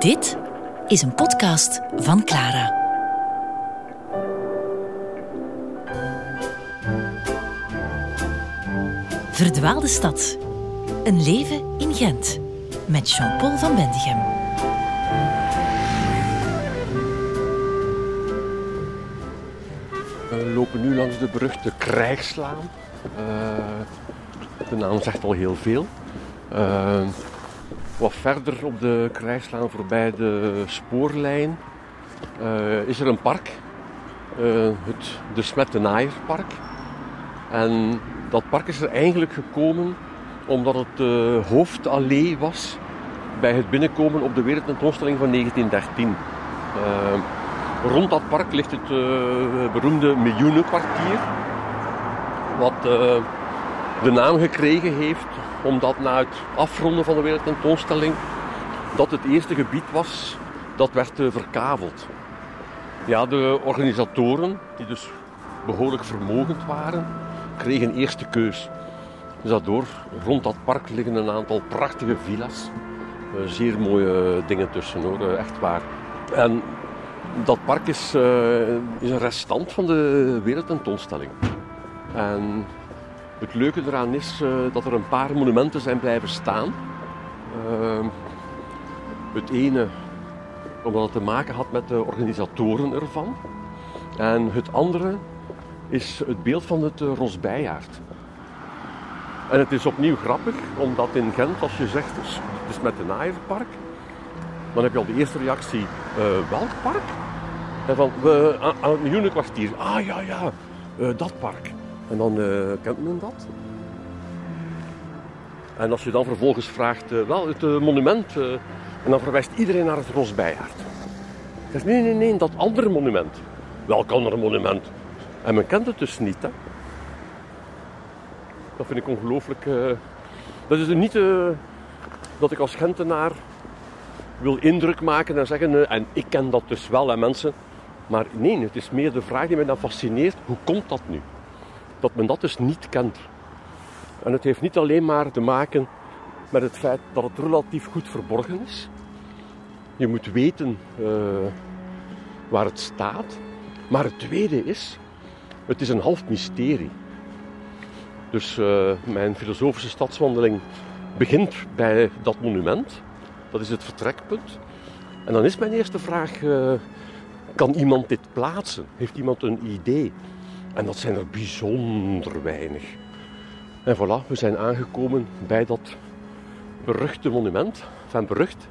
Dit is een podcast van Clara. Verdwaalde stad. Een leven in Gent. Met Jean-Paul van Bendigem. We lopen nu langs de beruchte Krijgslaan. Uh, de naam zegt al heel veel. Uh, wat verder op de Krijgslaan voorbij de spoorlijn uh, is er een park. het de Smettenaaierpark. En dat park is er eigenlijk gekomen omdat het de hoofdallee was bij het binnenkomen op de wereldtentoonstelling van 1913. Rond dat park ligt het beroemde Miljoenenkwartier. Wat de naam gekregen heeft omdat na het afronden van de wereldtentoonstelling dat het eerste gebied was dat werd uh, verkaveld. Ja, de organisatoren, die dus behoorlijk vermogend waren, kregen eerste keus. Dus daardoor, rond dat park liggen een aantal prachtige villa's. zeer mooie dingen tussen hoor, echt waar. En dat park is, is een restant van de wereldtentoonstelling. En het leuke eraan is uh, dat er een paar monumenten zijn blijven staan. Uh, het ene omdat het te maken had met de organisatoren ervan. En het andere is het beeld van het Rosbijaard. En het is opnieuw grappig, omdat in Gent, als je zegt het is met de Naaierpark, dan heb je al de eerste reactie, uh, welk park? En van, aan het miljoenenkwartier. Ah ja, ja, dat park. En dan uh, kent men dat. En als je dan vervolgens vraagt, wel, het monument, en dan verwijst iedereen naar het Rosbijaard. Zegt, nee, nee, nee, dat andere monument. Welk andere monument? En men kent het dus niet, hè. Dat vind ik ongelooflijk. dat is niet dat ik als Gentenaar wil indruk maken en zeggen, en ik ken dat dus wel, en mensen. Maar nee, het is meer de vraag die mij dan fascineert, hoe komt dat nu? Dat men dat dus niet kent. En het heeft niet alleen maar te maken met het feit dat het relatief goed verborgen is. Je moet weten uh, waar het staat. Maar het tweede is, het is een half mysterie. Dus uh, mijn filosofische stadswandeling begint bij dat monument. Dat is het vertrekpunt. En dan is mijn eerste vraag: uh, kan iemand dit plaatsen? Heeft iemand een idee? En dat zijn er bijzonder weinig. En voilà, we zijn aangekomen bij dat beruchte monument. Van berucht,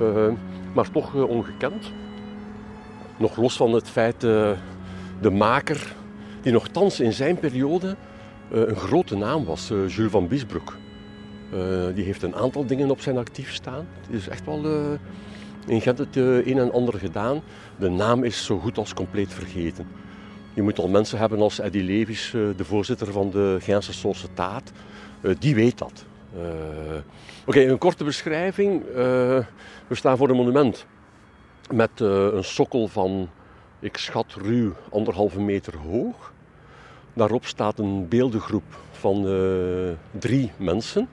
uh, maar toch uh, ongekend. Nog los van het feit, uh, de maker, die nogthans in zijn periode een grote naam was, Jules van Biesbroek. die heeft een aantal dingen op zijn actief staan. Het is echt wel in Gent het een en ander gedaan. De naam is zo goed als compleet vergeten. Je moet al mensen hebben als Eddy Levis, de voorzitter van de Gentse Sociëteit. Die weet dat. Uh, Oké, een korte beschrijving. We staan voor een monument met een sokkel van, ik schat ruw, anderhalve meter hoog. Daarop staat een beeldengroep van drie mensen.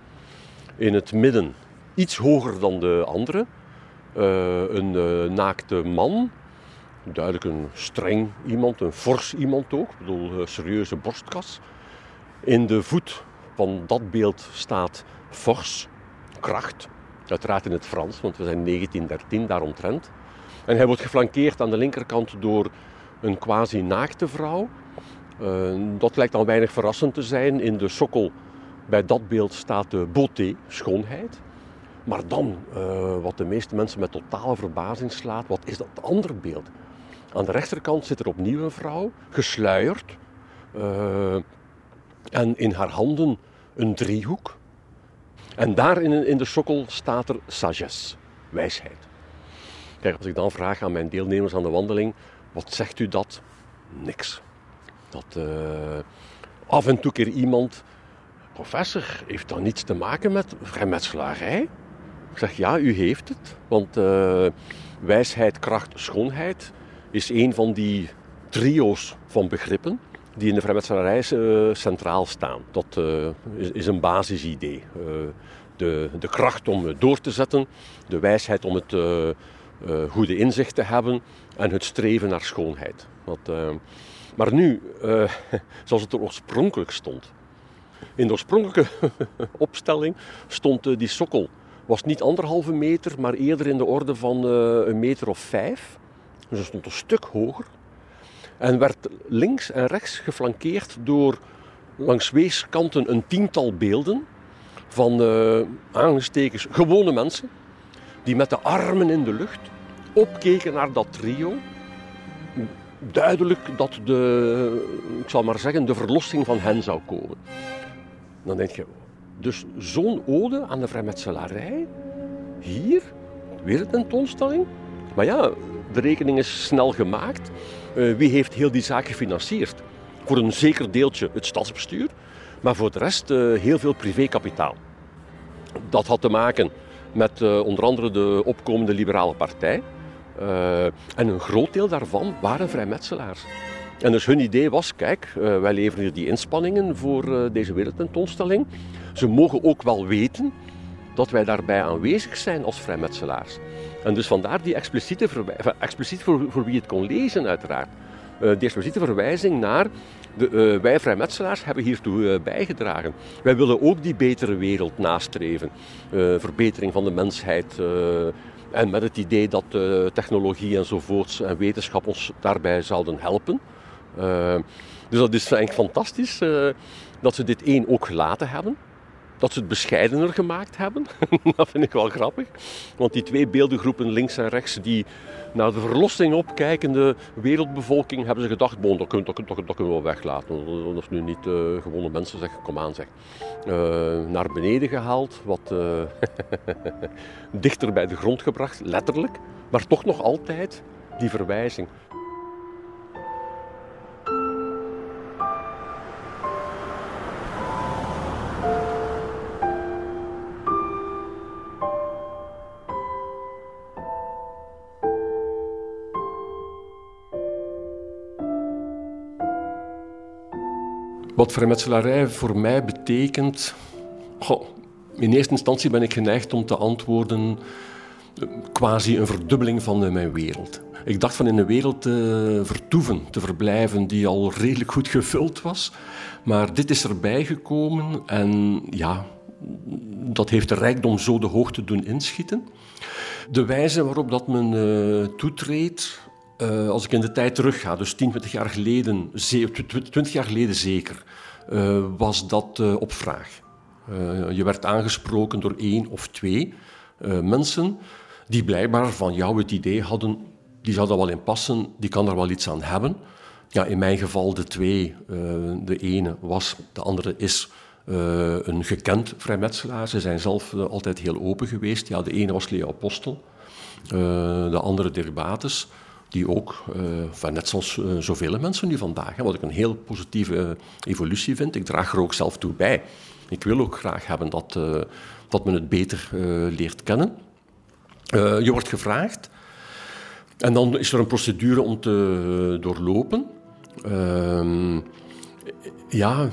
In het midden, iets hoger dan de andere, een naakte man. Duidelijk een streng iemand, een fors iemand ook. Ik bedoel, een serieuze borstkas. In de voet van dat beeld staat fors, kracht. Uiteraard in het Frans, want we zijn 1913 daaromtrent. En hij wordt geflankeerd aan de linkerkant door een quasi-naakte vrouw. Uh, dat lijkt al weinig verrassend te zijn. In de sokkel bij dat beeld staat de beauté, schoonheid. Maar dan, uh, wat de meeste mensen met totale verbazing slaat, wat is dat andere beeld? Aan de rechterkant zit er opnieuw een vrouw, gesluierd. Uh, en in haar handen een driehoek. En daar in, in de sokkel staat er sagesse, wijsheid. Kijk, als ik dan vraag aan mijn deelnemers aan de wandeling, wat zegt u dat? Niks. Dat uh, af en toe keer iemand, professor, heeft dat niets te maken met vrijmetselarij? Ik zeg, ja, u heeft het. Want uh, wijsheid, kracht, schoonheid is een van die trio's van begrippen die in de vrijmetselarij uh, centraal staan. Dat uh, is, een basisidee. Uh, De, de kracht om door te zetten, de wijsheid om het goede inzicht te hebben en het streven naar schoonheid. Maar nu, zoals het er oorspronkelijk stond. In de oorspronkelijke opstelling stond die sokkel was niet anderhalve meter, maar eerder in de orde van een meter of vijf. Het stond een stuk hoger. En werd links en rechts geflankeerd door langs weerskanten een tiental beelden van uh, aangestekens gewone mensen die met de armen in de lucht opkeken naar dat trio. Duidelijk dat de, ik zal maar zeggen, de verlossing van hen zou komen. Dan denk je, dus zo'n ode aan de vrijmetselarij, hier, weer een tentoonstelling. Maar ja, de rekening is snel gemaakt. Uh, wie heeft heel die zaak gefinancierd? Voor een zeker deeltje het stadsbestuur, maar voor de rest uh, heel veel privékapitaal. Dat had te maken met uh, onder andere de opkomende liberale partij. en een groot deel daarvan waren vrijmetselaars. En dus hun idee was, kijk, wij leveren hier die inspanningen voor deze wereldtentoonstelling. Ze mogen ook wel weten dat wij daarbij aanwezig zijn als vrijmetselaars. En dus vandaar die expliciete verwijzing, expliciet voor, voor wie het kon lezen uiteraard. Uh, die expliciete verwijzing naar de, uh, wij vrijmetselaars hebben hiertoe bijgedragen. Wij willen ook die betere wereld nastreven. verbetering van de mensheid. en met het idee dat technologie enzovoorts en wetenschap ons daarbij zouden helpen. dus dat is eigenlijk fantastisch dat ze dit één ook gelaten hebben dat ze het bescheidener gemaakt hebben. dat vind ik wel grappig. Want die twee beeldengroepen links en rechts die naar de verlossing opkijkende wereldbevolking hebben ze gedacht, bon, dat, kunnen, dat, dat, kunnen we wel weglaten. Dat is nu niet uh, gewone mensen zeggen, kom aan zeg. Uh, naar beneden gehaald, wat uh, dichter bij de grond gebracht, letterlijk. Maar toch nog altijd die verwijzing. Wat vrijmetselarij voor mij betekent. in eerste instantie ben ik geneigd om te antwoorden. Eh, quasi een verdubbeling van mijn wereld. Ik dacht van in een wereld te vertoeven, te verblijven, die al redelijk goed gevuld was. Maar dit is erbij gekomen en ja, dat heeft de rijkdom zo de hoogte doen inschieten. De wijze waarop dat men uh, toetreedt, uh, als ik in de tijd terugga, dus 10, 20 jaar geleden, 20 jaar geleden zeker, uh, was dat uh, op vraag. je werd aangesproken door één of twee mensen die blijkbaar van jou het idee hadden, die zou daar wel in passen, die kan er wel iets aan hebben. Ja, in mijn geval de twee. de ene was, de andere is een gekend vrijmetselaar. Ze zijn zelf altijd heel open geweest. Ja, de ene was Leo Apostel, de andere Dirk Bates die ook, uh, net zoals uh, zoveel mensen nu vandaag, wat ik een heel positieve uh, evolutie vind. Ik draag er ook zelf toe bij. Ik wil ook graag hebben dat, dat men het beter leert kennen. je wordt gevraagd en dan is er een procedure om te doorlopen. Ehm, ja,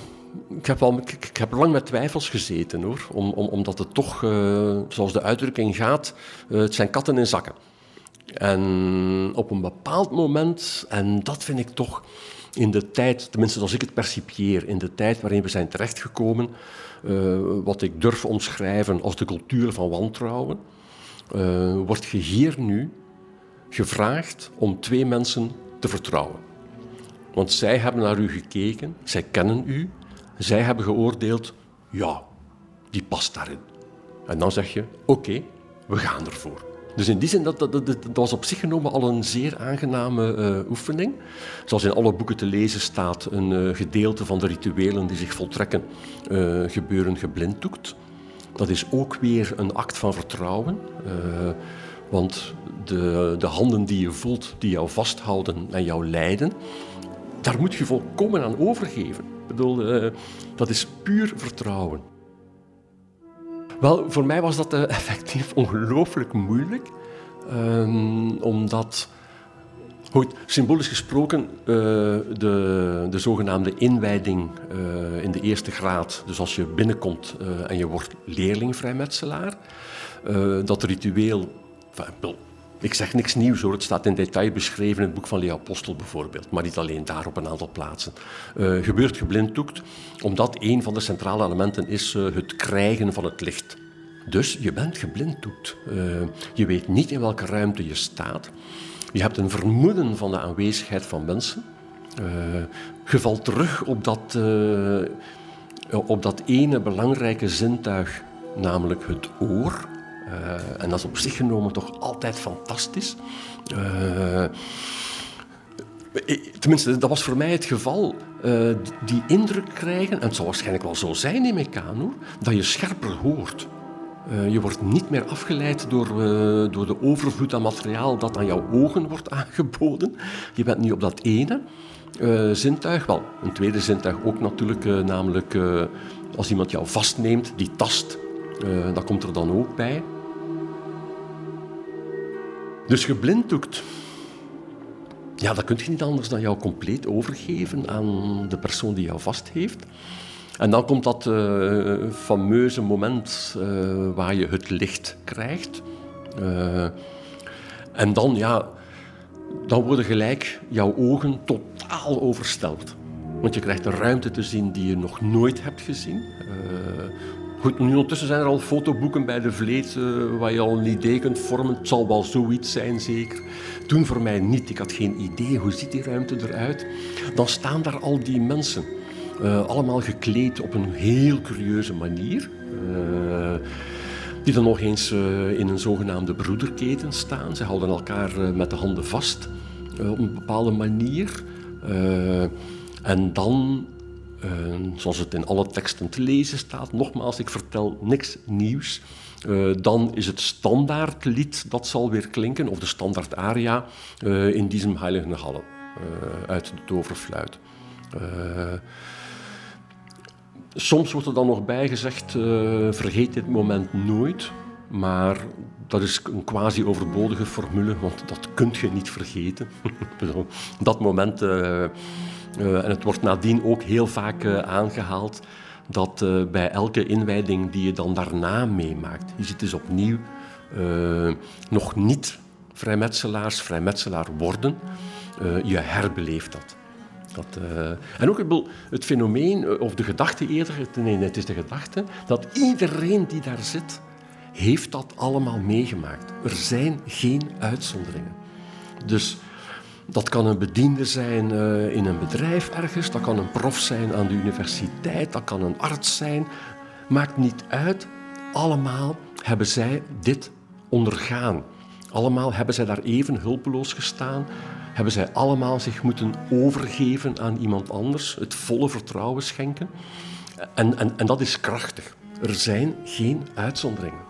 ik heb, al, ik, ik, heb lang met twijfels gezeten hoor, om, om, omdat het toch, zoals de uitdrukking gaat, het zijn katten in zakken. En op een bepaald moment, en dat vind ik toch in de tijd, tenminste als ik het percipieer, in de tijd waarin we zijn terechtgekomen, uh, wat ik durf omschrijven als de cultuur van wantrouwen, uh, wordt je hier nu gevraagd om twee mensen te vertrouwen. Want zij hebben naar u gekeken, zij kennen u, zij hebben geoordeeld, ja, die past daarin. En dan zeg je, oké, we gaan ervoor. Dus in die zin, dat, dat, dat, dat was op zich genomen al een zeer aangename uh, oefening. Zoals in alle boeken te lezen staat, een uh, gedeelte van de rituelen die zich voltrekken uh, gebeuren geblinddoekt. Dat is ook weer een act van vertrouwen. want de, de handen die je voelt, die jou vasthouden en jou leiden, daar moet je volkomen aan overgeven. Ik bedoel, dat is puur vertrouwen. Wel, voor mij was dat uh, effectief ongelooflijk moeilijk. Um, omdat Goed, symbolisch gesproken, uh, de, de zogenaamde inwijding uh, in de eerste graad, dus als je binnenkomt en je wordt leerling-vrijmetselaar, dat ritueel, ik zeg niks nieuws hoor, het staat in detail beschreven in het boek van Leo Apostel bijvoorbeeld, maar niet alleen daar op een aantal plaatsen. gebeurt geblinddoekt, omdat een van de centrale elementen is het krijgen van het licht. Dus je bent geblinddoekt. je weet niet in welke ruimte je staat. Je hebt een vermoeden van de aanwezigheid van mensen. Je valt terug op dat, op dat ene belangrijke zintuig, namelijk het oor. Uh, en dat is op zich genomen toch altijd fantastisch. tenminste, dat was voor mij het geval. die indruk krijgen, en het zal waarschijnlijk wel zo zijn, aan, hoor, dat je scherper hoort. Je wordt niet meer afgeleid door, door de overvloed aan materiaal dat aan jouw ogen wordt aangeboden. Je bent niet op dat ene zintuig. Wel, een tweede zintuig ook natuurlijk, namelijk als iemand jou vastneemt, die tast. dat komt er dan ook bij. Dus geblinddoekt. Ja, dat kun je niet anders dan jou compleet overgeven aan de persoon die jou vast heeft. En dan komt dat uh, fameuze moment uh, waar je het licht krijgt. Uh, en dan, ja, dan worden gelijk jouw ogen totaal oversteld. Want je krijgt een ruimte te zien die je nog nooit hebt gezien. Goed, nu ondertussen zijn er al fotoboeken bij de Vleet waar je al een idee kunt vormen. Het zal wel zoiets zijn, zeker. Toen voor mij niet. Ik had geen idee. Hoe ziet die ruimte eruit? Dan staan daar al die mensen. Uh, allemaal gekleed op een heel curieuze manier. Uh, die dan nog eens in een zogenaamde broederketen staan. Ze houden elkaar met de handen vast op een bepaalde manier. en dan, zoals het in alle teksten te lezen staat, nogmaals, ik vertel niks nieuws. dan is het standaardlied dat zal weer klinken, of de standaard aria in Diesem Heilige Halle uit de toverfluit. Soms wordt er dan nog bijgezegd, vergeet dit moment nooit. Maar dat is een quasi overbodige formule, want dat kun je niet vergeten. dat moment, en het wordt nadien ook heel vaak aangehaald, dat bij elke inwijding die je dan daarna meemaakt, je ziet dus opnieuw nog niet vrijmetselaars vrijmetselaar worden, je herbeleeft dat. Dat, en ook het, fenomeen, eh, of de gedachte eerder, nee, het is de gedachte, dat iedereen die daar zit, heeft dat allemaal meegemaakt. Er zijn geen uitzonderingen. Dus dat kan een bediende zijn uh, in een bedrijf ergens, dat kan een prof zijn aan de universiteit, dat kan een arts zijn. Maakt niet uit. Allemaal hebben zij dit ondergaan. Allemaal hebben zij daar even hulpeloos gestaan hebben zij allemaal zich moeten overgeven aan iemand anders, het volle vertrouwen schenken. En, en, en dat is krachtig. Er zijn geen uitzonderingen.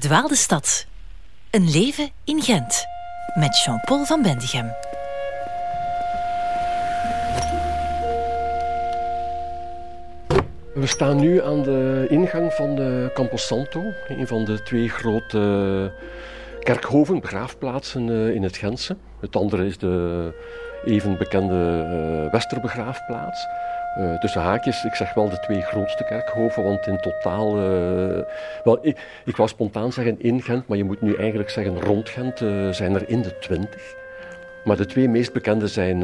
Verdwaalde stad. Een leven in Gent. Met Jean-Paul van Bendigem. We staan nu aan de ingang van de Camposanto, een van de twee grote kerkhoven, begraafplaatsen eh, in het Gentse. Het andere is de even bekende eh, Westerbegraafplaats. Uh, tussen haakjes, ik zeg wel de twee grootste kerkhoven, want in totaal... Uh, wel, ik, ik wou spontaan zeggen in Gent, maar je moet nu eigenlijk zeggen rond Gent uh, zijn er in de twintig. Maar de twee meest bekende zijn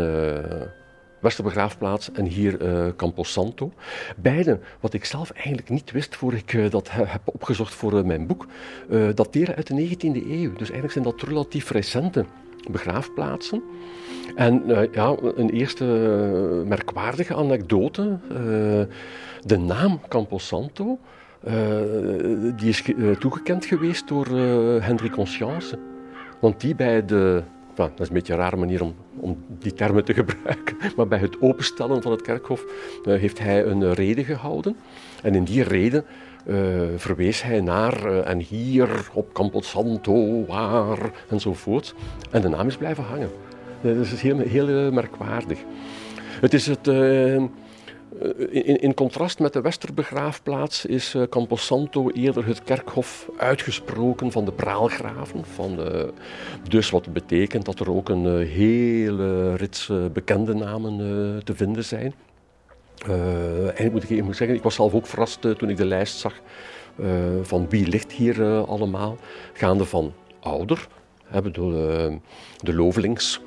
Westerbegraafplaats en hier Camposanto. Beide, wat ik zelf eigenlijk niet wist voor ik dat heb opgezocht voor mijn boek, dateren uit de 19e eeuw. Dus eigenlijk zijn dat relatief recente begraafplaatsen. En uh, ja, een eerste uh, merkwaardige anekdote. Uh, de naam Camposanto die is toegekend geweest door Henry Conscience. Want die bij de dat is een beetje een rare manier om, om, die termen te gebruiken. Maar bij het openstellen van het kerkhof uh, heeft hij een reden gehouden. En in die reden uh, verwees hij naar uh, en hier op Camposanto, waar enzovoort. En de naam is blijven hangen. Dat is heel, heel merkwaardig. Het is het, in, in, contrast met de Westerbegraafplaats is uh, Camposanto eerder het kerkhof uitgesproken van de praalgraven. Van, uh, dus wat betekent dat er ook een hele rits bekende namen te vinden zijn. en moet ik, ik, moet zeggen, ik was zelf ook verrast toen ik de lijst zag van wie ligt hier allemaal. Gaande van ouder, hebben de, de Lovelings, uh,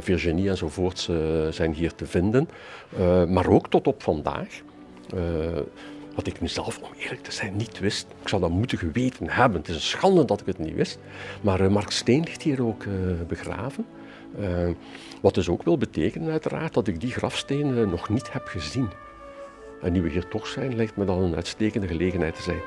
Virginie enzovoorts uh, zijn hier te vinden. Uh, maar ook tot op vandaag. wat ik mezelf, om eerlijk te zijn, niet wist. Ik zou dat moeten geweten hebben. Het is een schande dat ik het niet wist. Maar Mark Steen ligt hier ook begraven. wat dus ook wil betekenen, uiteraard, dat ik die grafsteen nog niet heb gezien. En nu we hier toch zijn, lijkt me dat een uitstekende gelegenheid te zijn.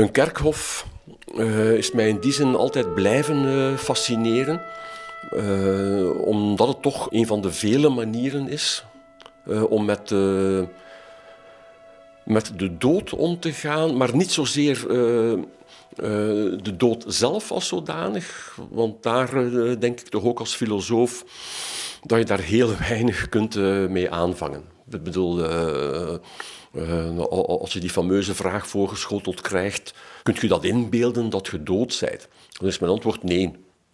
Een kerkhof uh, is mij in die zin altijd blijven uh, fascineren, uh, omdat het toch een van de vele manieren is om met, met de dood om te gaan, maar niet zozeer de dood zelf als zodanig, want daar denk ik toch ook als filosoof dat je daar heel weinig kunt mee aanvangen. Ik bedoel, uh, als je die fameuze vraag voorgeschoteld krijgt, kunt je dat inbeelden dat je dood bent? Dan is mijn antwoord nee.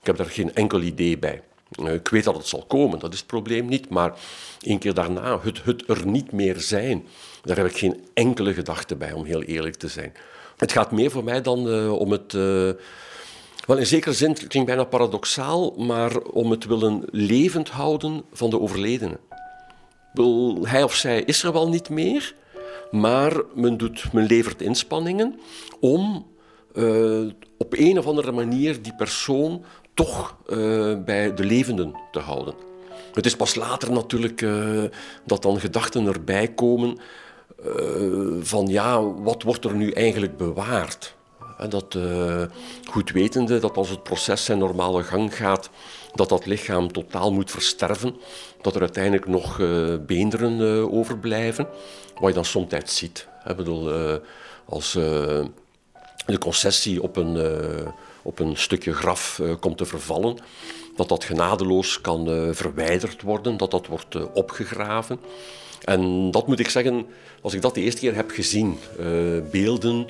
Ik heb daar geen enkel idee bij. ik weet dat het zal komen, dat is het probleem niet. Maar één keer daarna, het, het er niet meer zijn, daar heb ik geen enkele gedachte bij, om heel eerlijk te zijn. Het gaat meer voor mij dan om het. wel, in zekere zin het klinkt bijna paradoxaal, maar om het willen levend houden van de overledene. Hij of zij is er wel niet meer, maar men, doet, men levert inspanningen om uh, op een of andere manier die persoon toch uh, bij de levenden te houden. Het is pas later natuurlijk uh, dat dan gedachten erbij komen van ja, wat wordt er nu eigenlijk bewaard? En dat goed wetende dat als het proces zijn normale gang gaat, dat dat lichaam totaal moet versterven, dat er uiteindelijk nog beenderen overblijven, wat je dan soms ziet. Ik bedoel, als de concessie op een, op een stukje graf komt te vervallen, dat dat genadeloos kan verwijderd worden, dat dat wordt opgegraven. En dat moet ik zeggen, als ik dat de eerste keer heb gezien, beelden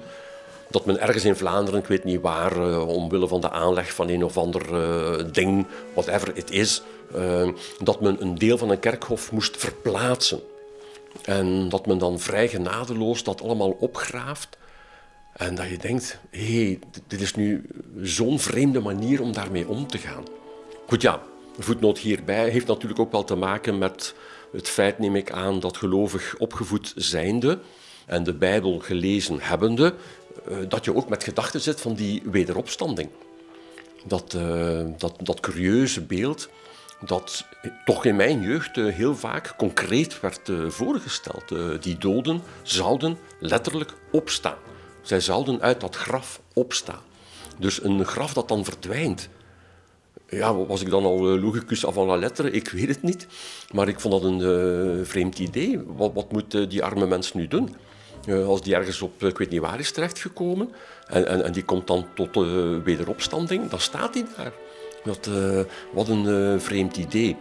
dat men ergens in Vlaanderen, ik weet niet waar, omwille van de aanleg van een of ander ding, whatever it is, dat men een deel van een kerkhof moest verplaatsen. En dat men dan vrij genadeloos dat allemaal opgraaft en dat je denkt, hé, hey, dit is nu zo'n vreemde manier om daarmee om te gaan. Goed, ja, voetnoot hierbij heeft natuurlijk ook wel te maken met het feit, neem ik aan, dat gelovig opgevoed zijnde en de Bijbel gelezen hebbende, eh, dat je ook met gedachten zit van die wederopstanding. Dat, uh, dat, dat curieuze beeld dat toch in mijn jeugd eh, heel vaak concreet werd voorgesteld. Die doden zouden letterlijk opstaan. Zij zouden uit dat graf opstaan. Dus een graf dat dan verdwijnt. Ja, was ik dan al logicus avant la lettre? Ik weet het niet. Maar ik vond dat een vreemd idee. Wat, wat moet die arme mens nu doen? Als die ergens op, ik weet niet waar is terechtgekomen, en, en, en die komt dan tot wederopstanding, dan staat hij daar. Dat, wat een vreemd idee.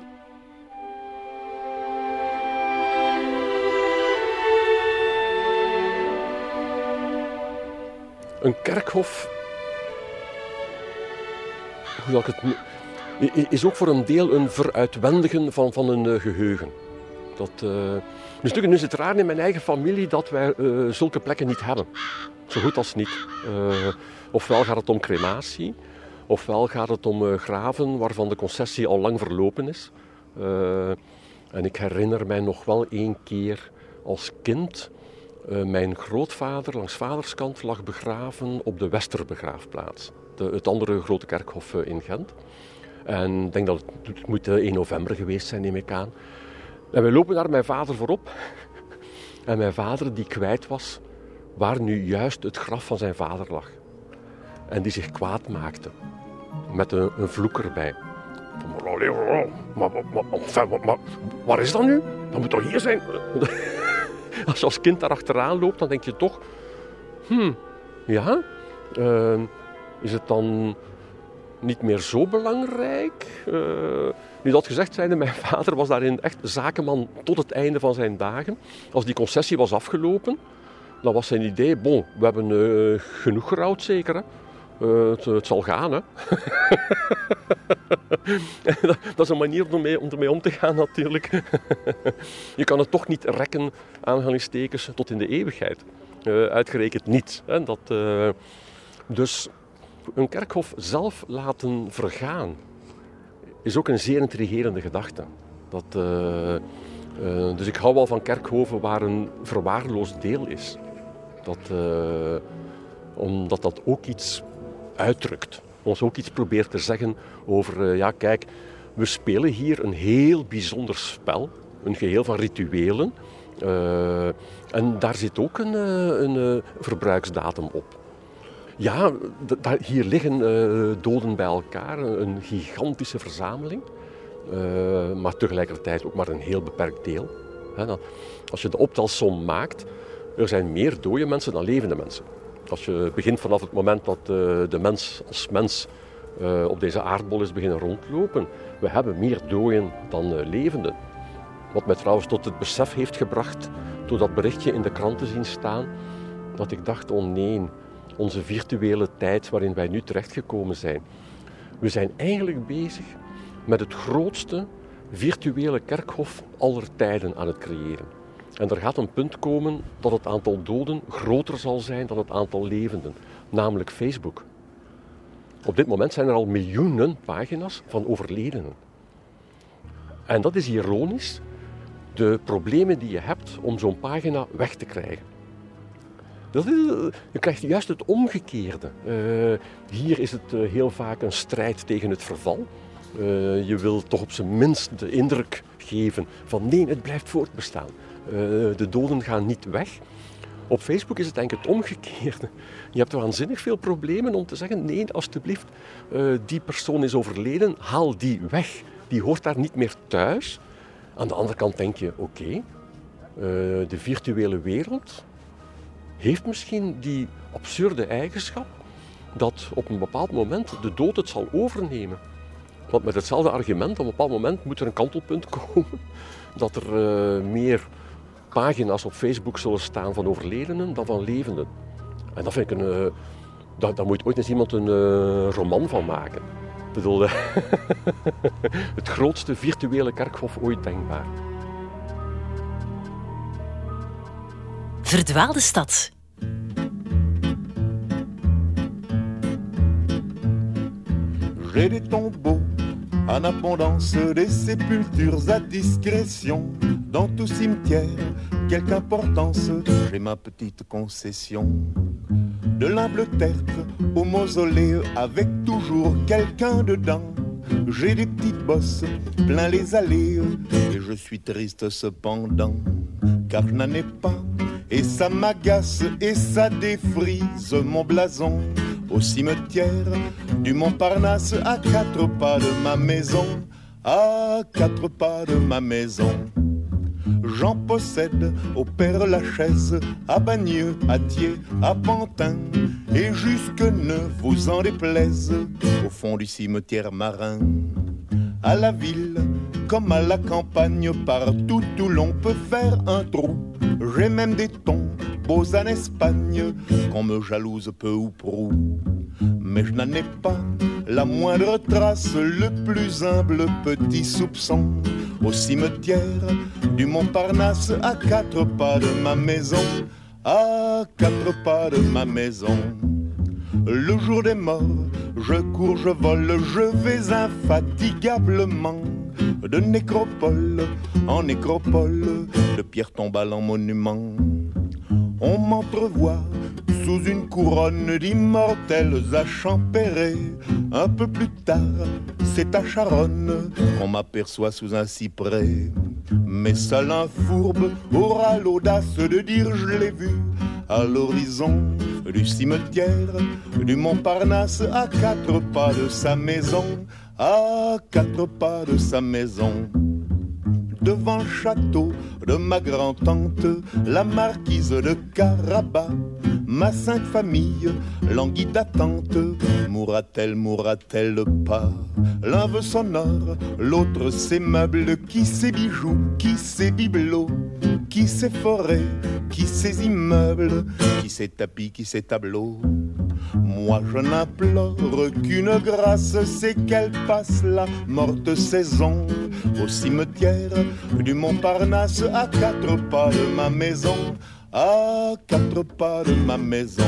Een kerkhof hoe ik het, is ook voor een deel een veruitwendigen van, van een geheugen. Dat, dus nu is het raar in mijn eigen familie dat wij uh, zulke plekken niet hebben. Zo goed als niet. ofwel gaat het om crematie, ofwel gaat het om graven waarvan de concessie al lang verlopen is. en ik herinner mij nog wel één keer als kind mijn grootvader langs vaderskant lag begraven op de Westerbegraafplaats, de, het andere grote kerkhof in Gent. En ik denk dat het, het moet 1 eh, november geweest zijn, neem ik aan. En wij lopen daar mijn vader voorop. en mijn vader, die kwijt was waar nu juist het graf van zijn vader lag. En die zich kwaad maakte. Met een, een vloek erbij. Maar, maar, waar is dat nu? Dat moet toch hier zijn? als je als kind daar achteraan loopt, dan denk je toch... Hmm, ja, uh, is het dan niet meer zo belangrijk? Uh, nu dat gezegd zijnde, mijn vader was daarin echt zakenman tot het einde van zijn dagen. Als die concessie was afgelopen, dan was zijn idee, bon, we hebben uh, genoeg gerouwd zeker. Hè? Uh, het, het, zal gaan, hè. dat is een manier om ermee, om om te gaan, natuurlijk. je kan het toch niet rekken, aanhalingstekens, tot in de eeuwigheid. Uh, uitgerekend niet. Hè. Dat, dus een kerkhof zelf laten vergaan is ook een zeer intrigerende gedachte. Dat, dus ik hou wel van kerkhoven waar een verwaarloosd deel is. Dat, omdat dat ook iets uitdrukt. Ons ook iets probeert te zeggen over, ja kijk, we spelen hier een heel bijzonder spel. Een geheel van rituelen. En daar zit ook een, een verbruiksdatum op. Ja, hier liggen doden bij elkaar, een gigantische verzameling. maar tegelijkertijd ook maar een heel beperkt deel. als je de optelsom maakt, er zijn meer dode mensen dan levende mensen. Als je begint vanaf het moment dat uh, de mens als mens op deze aardbol is beginnen rondlopen, we hebben meer doden dan levenden. Wat mij trouwens tot het besef heeft gebracht, door dat berichtje in de krant te zien staan, dat ik dacht, oh nee, onze virtuele tijd waarin wij nu terechtgekomen zijn. We zijn eigenlijk bezig met het grootste virtuele kerkhof aller tijden aan het creëren. En er gaat een punt komen dat het aantal doden groter zal zijn dan het aantal levenden, namelijk Facebook. Op dit moment zijn er al miljoenen pagina's van overledenen. En dat is ironisch, de problemen die je hebt om zo'n pagina weg te krijgen. Is, je krijgt juist het omgekeerde. Uh, hier is het uh, heel vaak een strijd tegen het verval. Je wil toch op zijn minst de indruk geven van nee, het blijft voortbestaan. de doden gaan niet weg. Op Facebook is het eigenlijk het omgekeerde. Je hebt waanzinnig veel problemen om te zeggen: nee, alstublieft, die persoon is overleden, haal die weg. Die hoort daar niet meer thuis. Aan de andere kant denk je: oké, de virtuele wereld, heeft misschien die absurde eigenschap dat op een bepaald moment de dood het zal overnemen. Want met hetzelfde argument, op een bepaald moment moet er een kantelpunt komen dat er uh, meer pagina's op Facebook zullen staan van overledenen dan van levenden. En dat vind ik een. Uh, daar, moet ooit eens iemand een uh, roman van maken. Ik bedoel, het grootste virtuele kerkhof ooit denkbaar. Verdwaalde stad. J'ai des tombeaux en abondance, des sépultures à discrétion. Dans tout cimetière, quelque importance, j'ai ma petite concession. De l'humble tertre au mausolée, avec toujours quelqu'un dedans. J'ai des petites bosses plein les allées, et je suis triste cependant, car je n'en ai pas et ça m'agace et ça défrise mon blason. Au cimetière du Montparnasse, à quatre pas de ma maison, à quatre pas de ma maison. J'en possède au Père Lachaise, à Bagneux, à Thiers, à Pantin, et jusque ne vous en déplaise, au fond du cimetière marin. À la ville, comme à la campagne, partout où l'on peut faire un trou, j'ai même des tons beaux en Espagne qu'on me jalouse peu ou prou. Mais je n'en ai pas la moindre trace, le plus humble petit soupçon. Au cimetière du Montparnasse, à quatre pas de ma maison, à quatre pas de ma maison. Le jour des morts, je cours, je vole, je vais infatigablement de nécropole en nécropole, de pierre tombale en monument. On m'entrevoit sous une couronne d'immortels à. Un peu plus tard, c'est à Charonne qu'on m'aperçoit sous un cyprès. Mais seul un fourbe aura l'audace de dire je l'ai vu à l'horizon du cimetière du Montparnasse à quatre pas de sa maison à quatre pas de sa maison. Devant le château de ma grand-tante, la marquise de Carabas, ma sainte famille languit d'attente, mourra-t-elle, mourra-t-elle pas? L'un veut son or, l'autre ses meubles, qui ses bijoux, qui ses bibelots, qui ses forêts, qui ses immeubles, qui ses tapis, qui ses tableaux. Moi je n'implore qu'une grâce, c'est qu'elle passe la morte saison au cimetière du Montparnasse à quatre pas de ma maison, à quatre pas de ma maison.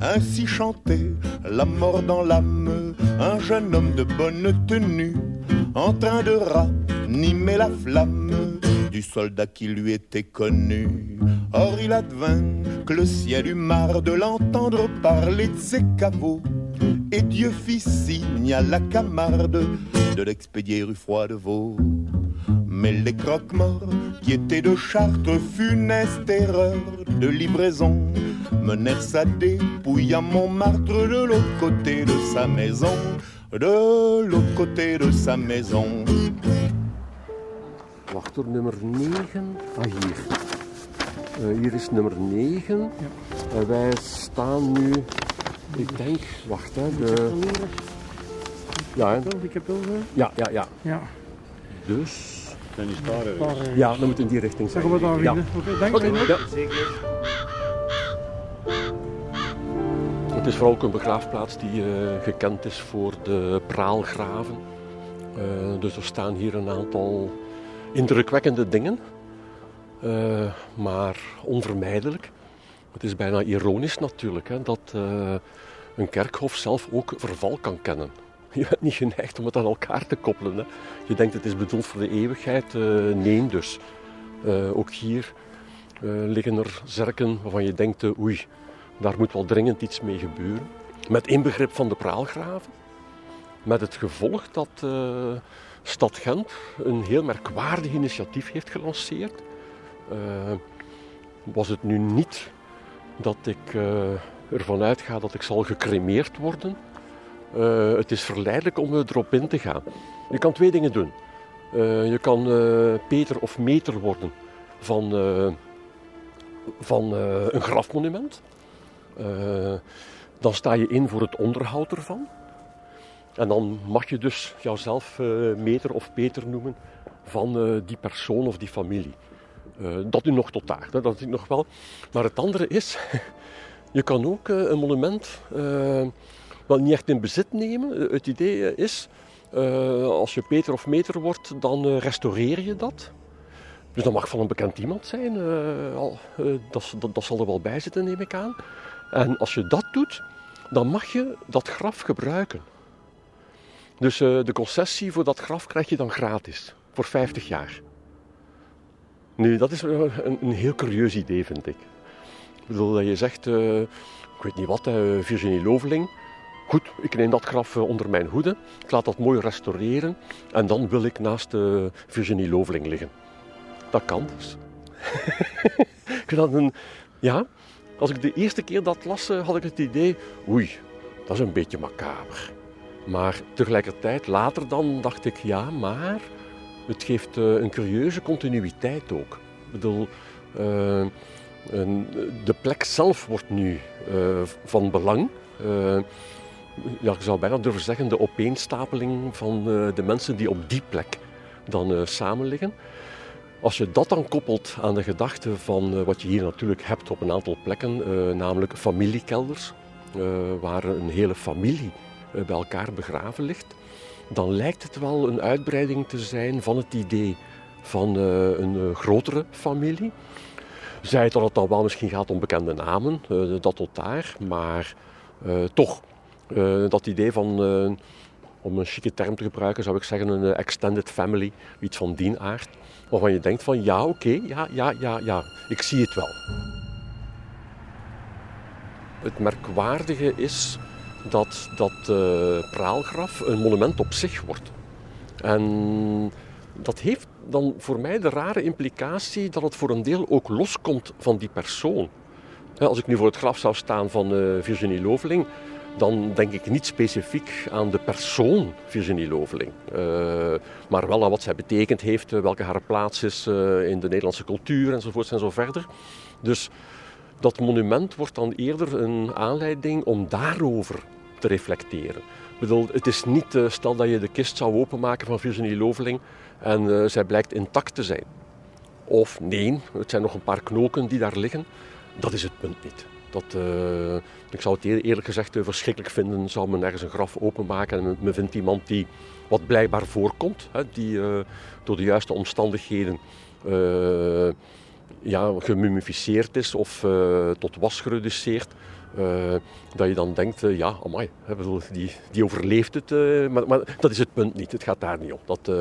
Ainsi chantait la mort dans l'âme, un jeune homme de bonne tenue, en train de ranimer la flamme du soldat qui lui était connu. Or il advint que le ciel eut marre de l'entendre parler de ses caveaux. Et Dieu fit signe à la camarde de l'expédier rue Froidevaux. Mais les croque-morts qui étaient de Chartres, funeste erreur de livraison, menèrent sa dépouille à Montmartre de l'autre côté de sa maison, de l'autre côté de sa maison. Wacht door nummer 9. Ah, hier. Uh, hier is nummer 9. Ja. Uh, wij staan nu, ik denk, wacht hè. De... Ja, hè. Ik heb wel. Ja, ja, ja. ja. Dus. Dan is daar Ja, dan moet in die richting zijn. Zeggen we daar ja. Oké, okay, dank okay. Zeker. Het is vooral ook een begraafplaats die uh, gekend is voor de praalgraven. dus er staan hier een aantal indrukwekkende dingen, maar onvermijdelijk. Het is bijna ironisch natuurlijk hè, dat een kerkhof zelf ook verval kan kennen. Je bent niet geneigd om het aan elkaar te koppelen. Hè. Je denkt het is bedoeld voor de eeuwigheid. nee, dus. ook hier liggen er zerken waarvan je denkt, oei, daar moet wel dringend iets mee gebeuren. Met inbegrip van de praalgraven. Met het gevolg dat uh, Stad Gent een heel merkwaardig initiatief heeft gelanceerd. Uh, was het nu niet dat ik uh, ervan uitga dat ik zal gecremeerd worden. Het is verleidelijk om erop in te gaan. Je kan twee dingen doen. je kan Peter of meter worden van, van een grafmonument. Dan sta je in voor het onderhoud ervan. En dan mag je dus jouzelf meter of peter noemen van die persoon of die familie. Dat nu nog tot daar, dat ik nog wel. Maar het andere is, je kan ook een monument wel niet echt in bezit nemen. Het idee is, als je peter of meter wordt, dan restaureer je dat. Dus dat mag van een bekend iemand zijn. dat, dat, dat zal er wel bij zitten, neem ik aan. En als je dat doet, dan mag je dat graf gebruiken. Dus uh, de concessie voor dat graf krijg je dan gratis, voor 50 jaar. Nu, dat is een, een heel curieus idee, vind ik. Ik bedoel, dat je zegt, uh, ik weet niet wat, uh, Virginie Loveling. Goed, ik neem dat graf onder mijn hoede, ik laat dat mooi restaureren en dan wil ik naast Virginie Loveling liggen. Dat kan dus. ik vind een, ja, als ik de eerste keer dat las, had ik het idee, oei, dat is een beetje macaber. Maar tegelijkertijd, later dan, dacht ik, ja, maar het geeft een curieuze continuïteit ook. Ik bedoel, de plek zelf wordt nu van belang. Ja, ik zou bijna durven zeggen, de opeenstapeling van de mensen die op die plek dan samen liggen. Als je dat dan koppelt aan de gedachte van uh, wat je hier natuurlijk hebt op een aantal plekken, namelijk familiekelders, waar een hele familie bij elkaar begraven ligt, dan lijkt het wel een uitbreiding te zijn van het idee van een grotere familie. Zij dat het dan wel misschien gaat om bekende namen, dat tot daar, maar toch, dat idee van om een chique term te gebruiken, zou ik zeggen een extended family, iets van die aard waarvan je denkt van ja, oké, ja, ja, ja, ja, ik zie het wel. Het merkwaardige is dat dat praalgraf een monument op zich wordt. En dat heeft dan voor mij de rare implicatie dat het voor een deel ook loskomt van die persoon. Als ik nu voor het graf zou staan van Virginie Loveling, dan denk ik niet specifiek aan de persoon Virginie Loveling. Uh, maar wel aan wat zij betekend heeft, eh, welke haar plaats is uh, in de Nederlandse cultuur enzovoort en zo verder. Dus dat monument wordt dan eerder een aanleiding om daarover te reflecteren. Ik bedoel, het is niet, stel dat je de kist zou openmaken van Virginie Loveling en zij blijkt intact te zijn. Of nee, het zijn nog een paar knoken die daar liggen. Dat is het punt niet. Dat, ik zou het eerlijk gezegd uh, verschrikkelijk vinden, zou men ergens een graf openmaken en men vindt iemand die wat blijkbaar voorkomt, hè, die uh, door de juiste omstandigheden ja, gemummificeerd is of tot was gereduceerd. dat je dan denkt, ja, amai, hè, die, die overleeft het. Maar, maar, dat is het punt niet, het gaat daar niet om. Dat,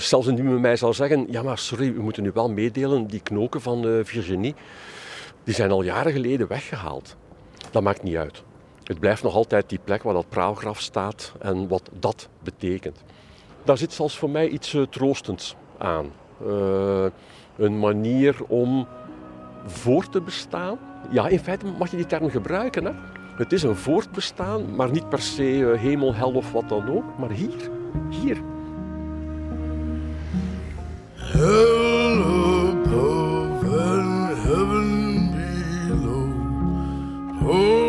zelfs indien mij zou zeggen, ja maar sorry, we moeten nu wel meedelen, die knoken van Virginie, die zijn al jaren geleden weggehaald. Dat maakt niet uit. Het blijft nog altijd die plek waar dat praalgraf staat en wat dat betekent. Daar zit zelfs voor mij iets uh, troostends aan. Uh, een manier om voor te bestaan. Ja, in feite mag je die term gebruiken. Hè? Het is een voortbestaan, maar niet per se uh, hemel, hel of wat dan ook. Maar hier, hier. Ooh.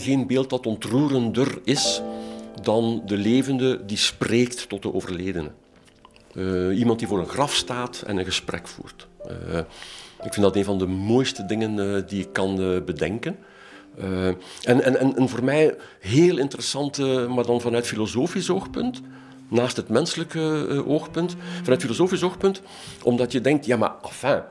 Geen beeld dat ontroerender is dan de levende die spreekt tot de overledene. Uh, iemand die voor een graf staat en een gesprek voert. Uh, ik vind dat een van de mooiste dingen uh, die ik kan bedenken. En, en, en, voor mij heel interessant, maar dan vanuit filosofisch oogpunt, naast het menselijke oogpunt, vanuit filosofisch oogpunt, omdat je denkt, ja maar enfin,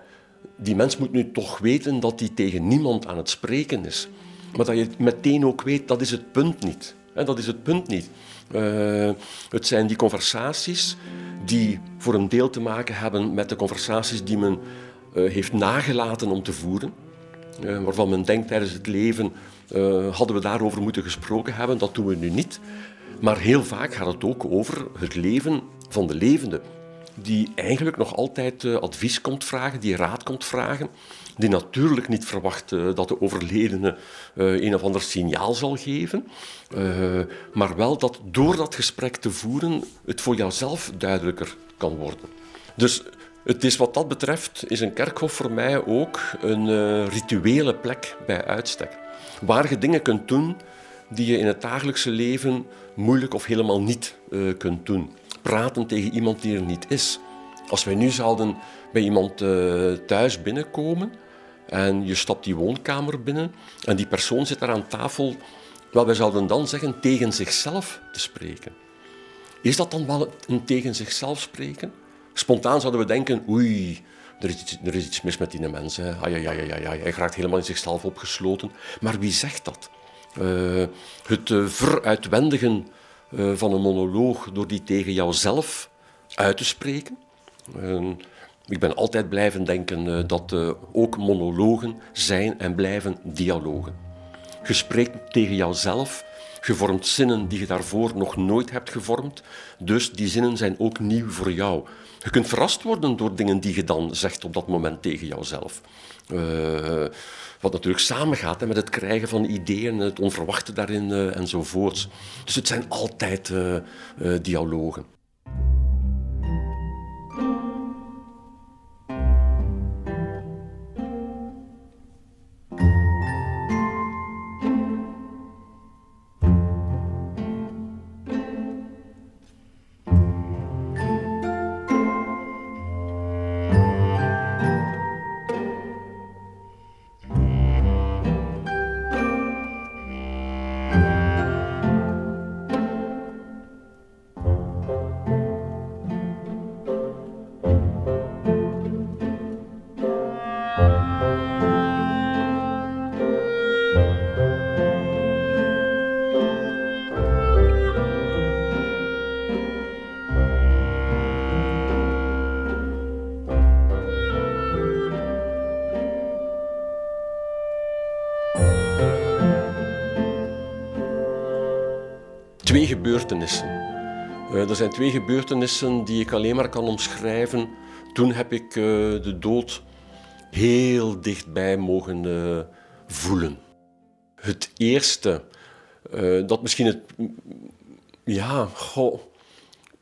die mens moet nu toch weten dat hij tegen niemand aan het spreken is. Maar dat je meteen ook weet, dat is het punt niet. dat is het punt niet. Uh, het zijn die conversaties die voor een deel te maken hebben met de conversaties die men uh, heeft nagelaten om te voeren. Uh, waarvan men denkt tijdens het leven hadden we daarover moeten gesproken hebben. Dat doen we nu niet. Maar heel vaak gaat het ook over het leven van de levende. Die eigenlijk nog altijd advies komt vragen, die raad komt vragen die natuurlijk niet verwacht uh, dat de overledene uh, een of ander signaal zal geven, maar wel dat door dat gesprek te voeren het voor jouzelf duidelijker kan worden. Dus het is wat dat betreft, is een kerkhof voor mij ook een rituele plek bij uitstek. Waar je dingen kunt doen die je in het dagelijkse leven moeilijk of helemaal niet kunt doen. Praten tegen iemand die er niet is. Als wij nu zouden bij iemand thuis binnenkomen en je stapt die woonkamer binnen en die persoon zit daar aan tafel, wel, wij zouden dan zeggen tegen zichzelf te spreken. Is dat dan wel een tegen zichzelf spreken? Spontaan zouden we denken, oei, er is iets, er is iets mis met die mens. Ai, ai, ai, ai, ai, hij raakt helemaal in zichzelf opgesloten. Maar wie zegt dat? Uh, het uh, veruitwendigen uh, van een monoloog door die tegen jouzelf uit te spreken. Ik ben altijd blijven denken uh, dat uh, ook monologen zijn en blijven dialogen. Je spreekt tegen jouzelf, je vormt zinnen die je daarvoor nog nooit hebt gevormd, dus die zinnen zijn ook nieuw voor jou. Je kunt verrast worden door dingen die je dan zegt op dat moment tegen jouzelf. Wat natuurlijk samengaat hè, met het krijgen van ideeën, het onverwachte daarin enzovoorts. Dus het zijn altijd dialogen. Twee gebeurtenissen die ik alleen maar kan omschrijven. Toen heb ik uh, de dood heel dichtbij mogen voelen. Het eerste, dat misschien het. Ja, goh.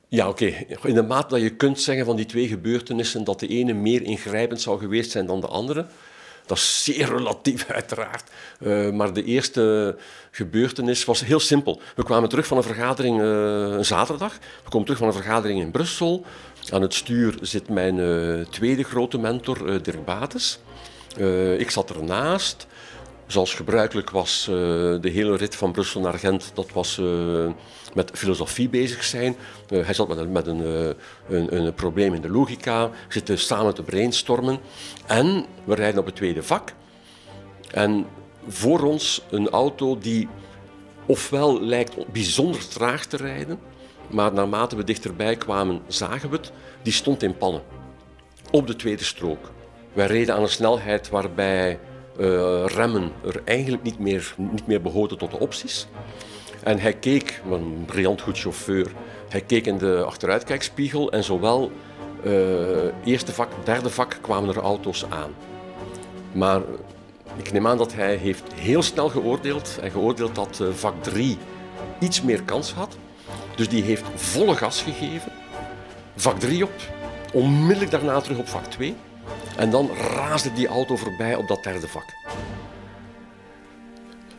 Ja, oké. In de mate dat je kunt zeggen van die twee gebeurtenissen dat de ene meer ingrijpend zou geweest zijn dan de andere, dat is zeer relatief, uiteraard. Uh, maar de eerste gebeurtenis was heel simpel. We kwamen terug van een vergadering uh, een zaterdag. We komen terug van een vergadering in Brussel. Aan het stuur zit mijn uh, tweede grote mentor, Dirk Bates. ik zat ernaast. Zoals gebruikelijk was uh, de hele rit van Brussel naar Gent, dat was uh, met filosofie bezig zijn. Uh, hij zat met, met een, een, een, probleem in de logica, zitten samen te brainstormen. En we rijden op het tweede vak. En voor ons een auto die ofwel lijkt bijzonder traag te rijden, maar naarmate we dichterbij kwamen zagen we het, die stond in pannen. Op de tweede strook. Wij reden aan een snelheid waarbij uh, remmen er eigenlijk niet meer, niet meer behoorden tot de opties. En hij keek, een briljant goed chauffeur, hij keek in de achteruitkijkspiegel en zowel uh, eerste vak, derde vak kwamen er auto's aan. Maar ik neem aan dat hij heeft heel snel geoordeeld en geoordeeld dat uh, vak 3 iets meer kans had. Dus die heeft volle gas gegeven. Vak 3 op, onmiddellijk daarna terug op vak 2. En dan raasde die auto voorbij op dat derde vak.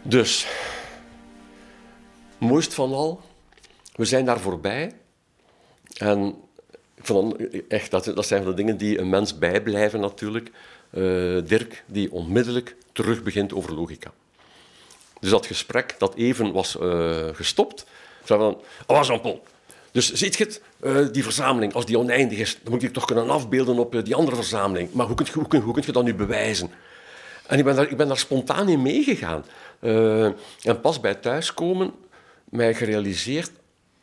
Dus, mooist van al, we zijn daar voorbij. En vond echt, dat, dat zijn van de dingen die een mens bijblijven natuurlijk. Uh, Dirk, die onmiddellijk terug begint over logica. Dus dat gesprek dat even was uh, gestopt, zei van, oh Jean-Paul, dus ziet je het, uh, die verzameling, als die oneindig is, dan moet je toch kunnen afbeelden op uh, die andere verzameling. Maar hoe kun, kun, hoe je dat nu bewijzen? En ik ben daar, ik ben daar spontaan in meegegaan. Uh, en pas bij thuiskomen mij gerealiseerd,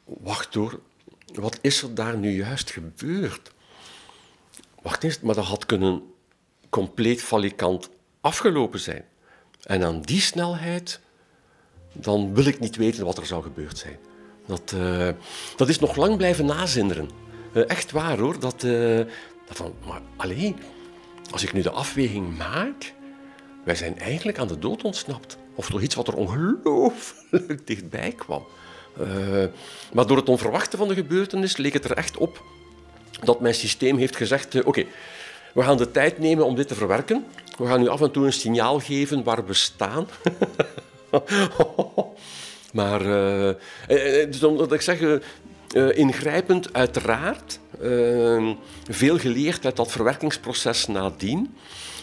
wacht door, wat is er daar nu juist gebeurd? Wacht eens, maar dat had kunnen compleet valikant afgelopen zijn. En aan die snelheid, dan wil ik niet weten wat er zou gebeurd zijn. Dat, uh, dat is nog lang blijven nazinderen. Uh, echt waar hoor. Dat, dat van, maar alleen, als ik nu de afweging maak, wij zijn eigenlijk aan de dood ontsnapt. Of toch iets wat er ongelooflijk dichtbij kwam. maar door het onverwachte van de gebeurtenis leek het er echt op dat mijn systeem heeft gezegd: oké, we gaan de tijd nemen om dit te verwerken. We gaan nu af en toe een signaal geven waar we staan. Maar uh, dus omdat ik zeg, ingrijpend uiteraard, veel geleerd uit dat verwerkingsproces nadien.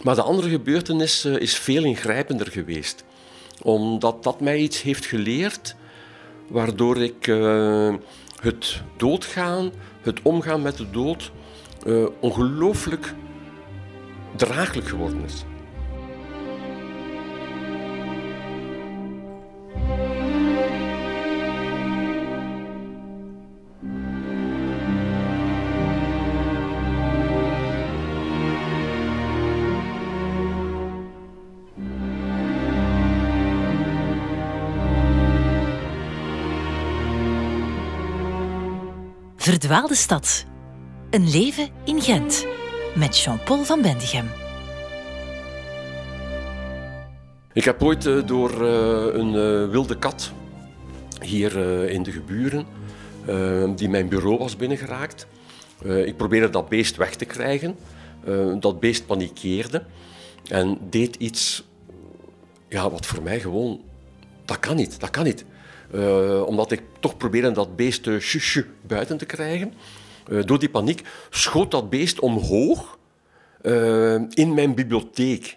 Maar de andere gebeurtenis is veel ingrijpender geweest. Omdat dat mij iets heeft geleerd waardoor ik het doodgaan, het omgaan met de dood, ongelooflijk draaglijk geworden is. Verdwaalde stad. Een leven in Gent. Met Jean-Paul van Bendigem. Ik heb ooit uh, door uh, een uh, wilde kat hier in de geburen, die mijn bureau was binnengeraakt. ik probeerde dat beest weg te krijgen. dat beest panikeerde en deed iets ja, wat voor mij gewoon... Dat kan niet, dat kan niet. Uh, omdat ik toch probeerde dat beest shushu buiten te krijgen. Uh, door die paniek schoot dat beest omhoog in mijn bibliotheek.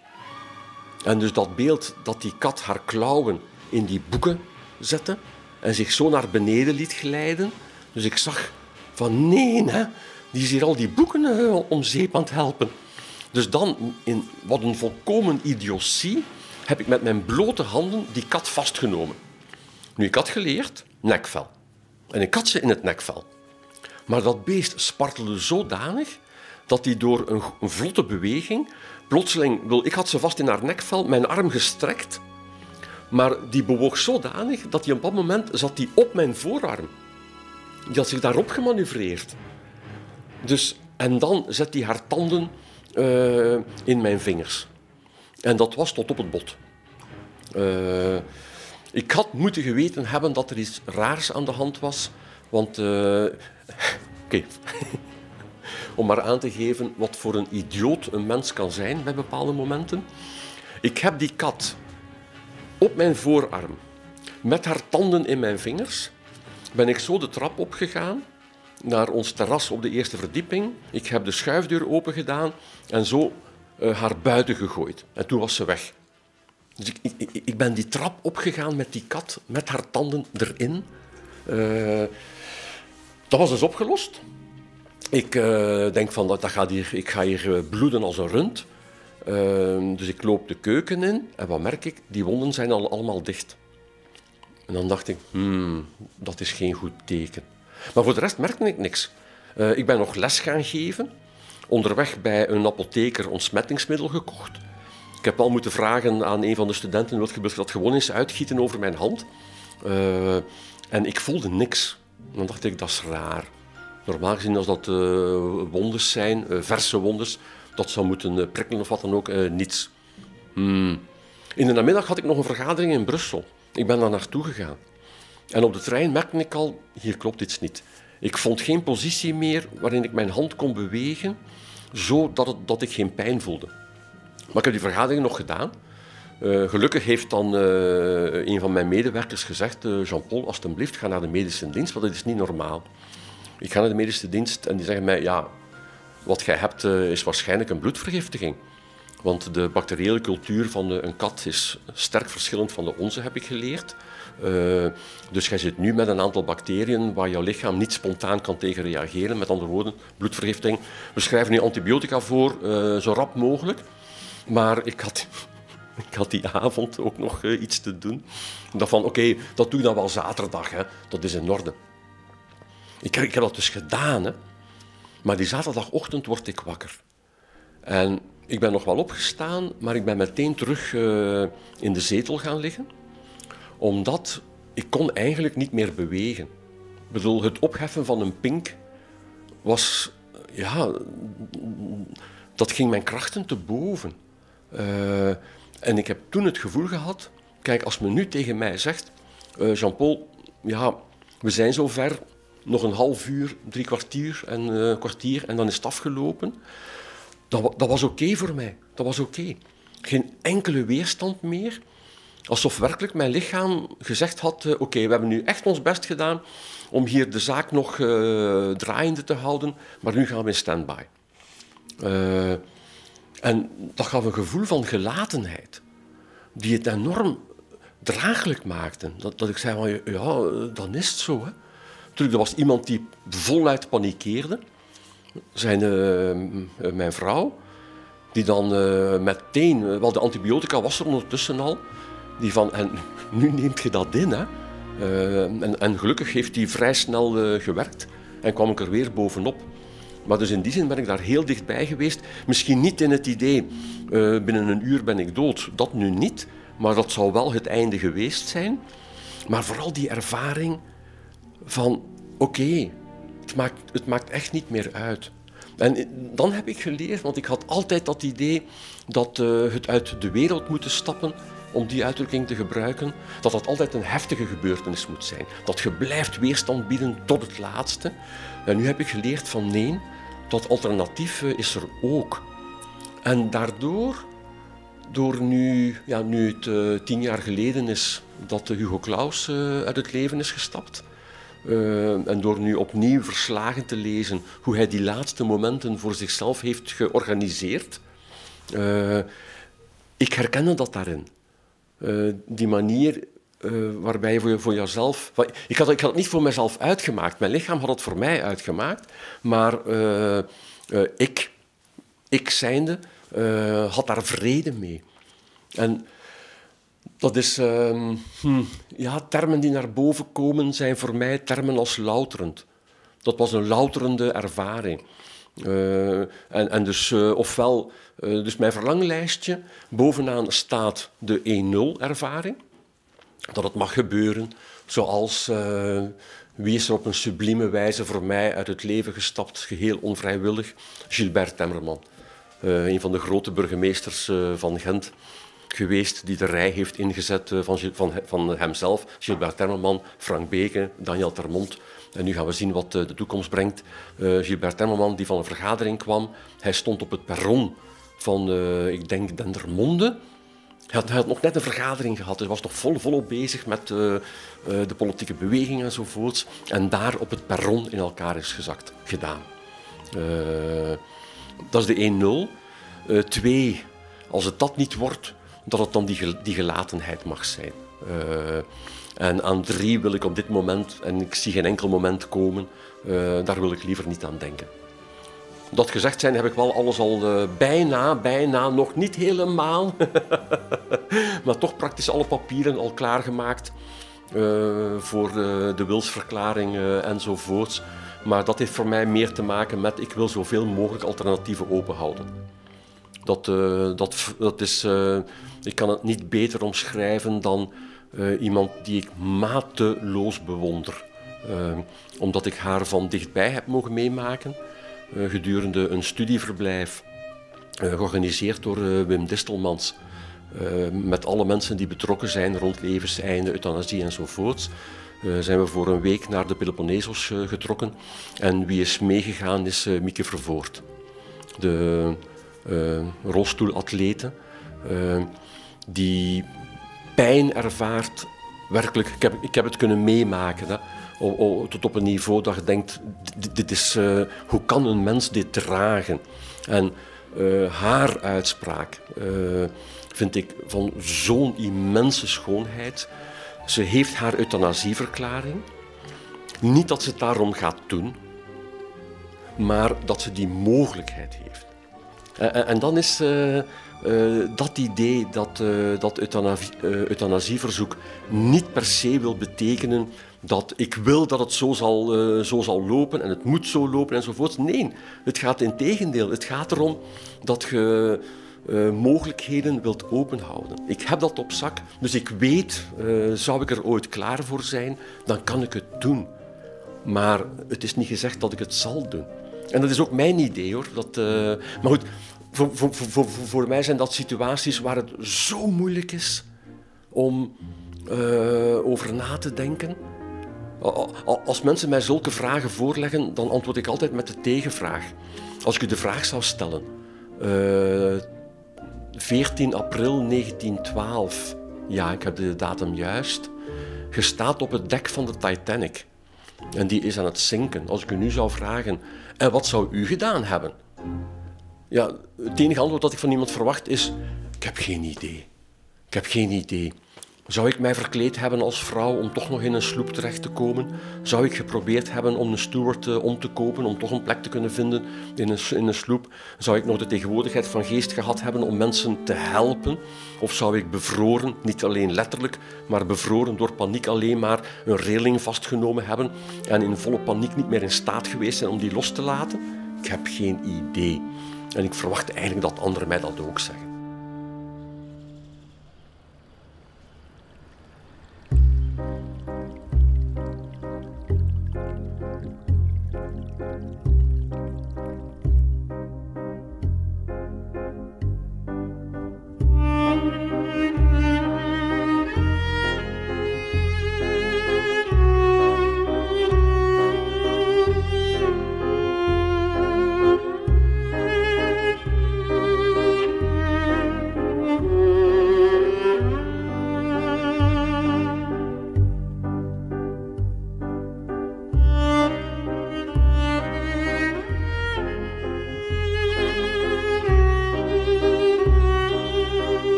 En dus dat beeld dat die kat haar klauwen in die boeken zette en zich zo naar beneden liet glijden. Dus ik zag van nee, hè, die is hier al die boeken om zeep aan het helpen. Dus dan, in wat een volkomen idiotie, heb ik met mijn blote handen die kat vastgenomen. Nu, ik had geleerd nekvel. En ik had ze in het nekvel. Maar dat beest spartelde zodanig dat hij door een, vlotte beweging plotseling... Ik had ze vast in haar nekvel, mijn arm gestrekt. Maar die bewoog zodanig dat hij op dat moment zat die op mijn voorarm. Die had zich daarop gemanoeuvreerd. Dus, en dan zet hij haar tanden uh, in mijn vingers. En dat was tot op het bot. Uh, ik had moeten geweten hebben dat er iets raars aan de hand was. Want, uh, oké, om maar aan te geven wat voor een idioot een mens kan zijn bij bepaalde momenten. Ik heb die kat op mijn voorarm, met haar tanden in mijn vingers, ben ik zo de trap opgegaan naar ons terras op de eerste verdieping. Ik heb de schuifdeur open gedaan en zo uh, haar buiten gegooid. En toen was ze weg. Dus ik, ik, ik, ben die trap opgegaan met die kat, met haar tanden erin. Uh, dat was dus opgelost. Ik uh, denk van, dat, dat gaat hier, ik ga hier bloeden als een rund. Uh, dus ik loop de keuken in en wat merk ik? Die wonden zijn al allemaal dicht. En dan dacht ik, hmm, dat is geen goed teken. Maar voor de rest merkte ik niks. Ik ben nog les gaan geven. Onderweg bij een apotheker ontsmettingsmiddel gekocht. Ik heb al moeten vragen aan een van de studenten, wat gebeurt dat gewoon eens uitgieten over mijn hand. Uh, en ik voelde niks. Dan dacht ik, dat is raar. Normaal gezien als dat uh, wondes zijn, verse wondes, dat zou moeten prikkelen of wat dan ook, niets. Hmm. In de namiddag had ik nog een vergadering in Brussel. Ik ben daar naartoe gegaan. En op de trein merkte ik al, hier klopt iets niet. Ik vond geen positie meer waarin ik mijn hand kon bewegen, zodat het, dat ik geen pijn voelde. Maar ik heb die vergadering nog gedaan. Uh, gelukkig heeft dan uh, een van mijn medewerkers gezegd, uh, Jean-Paul, alstublieft, ga naar de medische dienst, want dat is niet normaal. Ik ga naar de medische dienst en die zeggen mij, ja, wat jij hebt is waarschijnlijk een bloedvergiftiging. Want de bacteriële cultuur van een kat is sterk verschillend van de onze, heb ik geleerd. Dus jij zit nu met een aantal bacteriën waar jouw lichaam niet spontaan kan tegen reageren. Met andere woorden, bloedvergiftiging. We schrijven nu antibiotica voor, zo rap mogelijk. Maar ik had, ik had die avond ook nog uh, iets te doen. Ik dacht van, oké, dat doe ik dan wel zaterdag. Hè. Dat is in orde. Ik, ik heb dat dus gedaan. Hè. Maar die zaterdagochtend word ik wakker. En ik ben nog wel opgestaan, maar ik ben meteen terug uh, in de zetel gaan liggen. Omdat ik kon eigenlijk niet meer bewegen. Ik bedoel, het opheffen van een pink was... Ja, dat ging mijn krachten te boven. Uh, en ik heb toen het gevoel gehad... Kijk, als men nu tegen mij zegt... Uh, Jean-Paul, ja, we zijn zover. Nog een half uur, drie kwartier en kwartier en dan is het afgelopen dat, dat was oké voor mij. Dat was oké. Geen enkele weerstand meer. Alsof werkelijk mijn lichaam gezegd had: Oké, we hebben nu echt ons best gedaan om hier de zaak nog draaiende te houden, maar nu gaan we in standby. En dat gaf een gevoel van gelatenheid, die het enorm draaglijk maakte. Dat, dat ik zei: van, Ja, dan is het zo. Hè. Natuurlijk, er was iemand die voluit panikeerde zijn uh, mijn vrouw, die dan uh, meteen, wel de antibiotica was er ondertussen al, die van, en nu neemt je dat in, hè. En, en, gelukkig heeft die vrij snel gewerkt en kwam ik er weer bovenop. Maar dus in die zin ben ik daar heel dichtbij geweest. Misschien niet in het idee, binnen een uur ben ik dood, dat nu niet, maar dat zou wel het einde geweest zijn. Maar vooral die ervaring van, oké, het maakt, het maakt echt niet meer uit. En dan heb ik geleerd, want ik had altijd dat idee dat uh, het uit de wereld moeten stappen, om die uitdrukking te gebruiken, dat dat altijd een heftige gebeurtenis moet zijn. Dat je blijft weerstand bieden tot het laatste. En nu heb ik geleerd van nee, dat alternatief uh, is er ook. En daardoor, door nu, ja, nu het uh, tien jaar geleden is dat Hugo Claus uit het leven is gestapt, en door nu opnieuw verslagen te lezen hoe hij die laatste momenten voor zichzelf heeft georganiseerd, ik herkende dat daarin. Die manier waarbij je voor, voor jezelf. Ik had, ik had het niet voor mezelf uitgemaakt, mijn lichaam had het voor mij uitgemaakt, maar ik, ik zijnde, had daar vrede mee. En dat is, hm, ja, termen die naar boven komen zijn voor mij termen als louterend. Dat was een louterende ervaring. En, en dus, ofwel, dus mijn verlanglijstje, bovenaan staat de 1-0-ervaring. Dat het mag gebeuren, zoals wie is er op een sublieme wijze voor mij uit het leven gestapt, geheel onvrijwillig, Gilbert Temmerman. een van de grote burgemeesters van Gent geweest die de rij heeft ingezet eh, van, van, van hemzelf, Gilbert Temmerman, Frank Beke, Daniel Termont. En nu gaan we zien wat eh, de toekomst brengt. Uh, Gilbert Temmerman, die van een vergadering kwam, hij stond op het perron van, uh, ik denk, Dendermonde. Hij had, had, nog net een vergadering gehad, hij was nog vol, volop bezig met uh, uh, de politieke beweging enzovoorts. En daar op het perron in elkaar is gezakt, gedaan. Uh, dat is de 1-0. Twee, als het dat niet wordt, dat het dan die, die gelatenheid mag zijn. en aan drie wil ik op dit moment, en ik zie geen enkel moment komen, daar wil ik liever niet aan denken. Dat gezegd zijn heb ik wel alles al uh, bijna, bijna, nog niet helemaal, maar toch praktisch alle papieren al klaargemaakt uh, voor uh, de wilsverklaring enzovoorts. Maar dat heeft voor mij meer te maken met ik wil zoveel mogelijk alternatieven openhouden. Dat, dat, dat is, ik kan het niet beter omschrijven dan iemand die ik mateloos bewonder. omdat ik haar van dichtbij heb mogen meemaken. Eh, gedurende een studieverblijf eh, georganiseerd door eh, Wim Distelmans. met alle mensen die betrokken zijn rond levenseinde, euthanasie enzovoorts. Uh, zijn we voor een week naar de Peloponnesos getrokken. En wie is meegegaan is Mieke Vervoort, de rolstoelatlete, die pijn ervaart. Werkelijk, ik heb, ik heb het kunnen meemaken. Tot op een niveau dat je denkt, dit, is, uh, hoe kan een mens dit dragen? En uh, haar uitspraak uh, vind ik van zo'n immense schoonheid. Ze heeft haar euthanasieverklaring. Niet dat ze het daarom gaat doen, maar dat ze die mogelijkheid heeft. En, en dan is dat idee dat dat euthanasie, euthanasieverzoek niet per se wil betekenen dat ik wil dat het zo zal, uh, zo zal lopen en het moet zo lopen enzovoort. Nee, het gaat in tegendeel. Het gaat erom dat je uh, mogelijkheden wilt openhouden. Ik heb dat op zak, dus ik weet, uh, zou ik er ooit klaar voor zijn, dan kan ik het doen. Maar het is niet gezegd dat ik het zal doen. En dat is ook mijn idee hoor. Dat, maar goed, voor, voor, voor, voor, mij zijn dat situaties waar het zo moeilijk is om over na te denken. Als mensen mij zulke vragen voorleggen, dan antwoord ik altijd met de tegenvraag. Als ik u de vraag zou stellen, uh, eh, 14 april 1912, ja, ik heb de datum juist, je staat op het dek van de Titanic en die is aan het zinken. Als ik u nu zou vragen, en wat zou u gedaan hebben? Ja, het enige antwoord dat ik van iemand verwacht is, ik heb geen idee. Ik heb geen idee. Zou ik mij verkleed hebben als vrouw om toch nog in een sloep terecht te komen? Zou ik geprobeerd hebben om een steward uh, om te kopen, om toch een plek te kunnen vinden in een, in een sloep? Zou ik nog de tegenwoordigheid van geest gehad hebben om mensen te helpen? Of zou ik bevroren, niet alleen letterlijk, maar bevroren door paniek alleen maar een reling vastgenomen hebben en in volle paniek niet meer in staat geweest zijn om die los te laten? Ik heb geen idee. En ik verwacht eigenlijk dat anderen mij dat ook zeggen.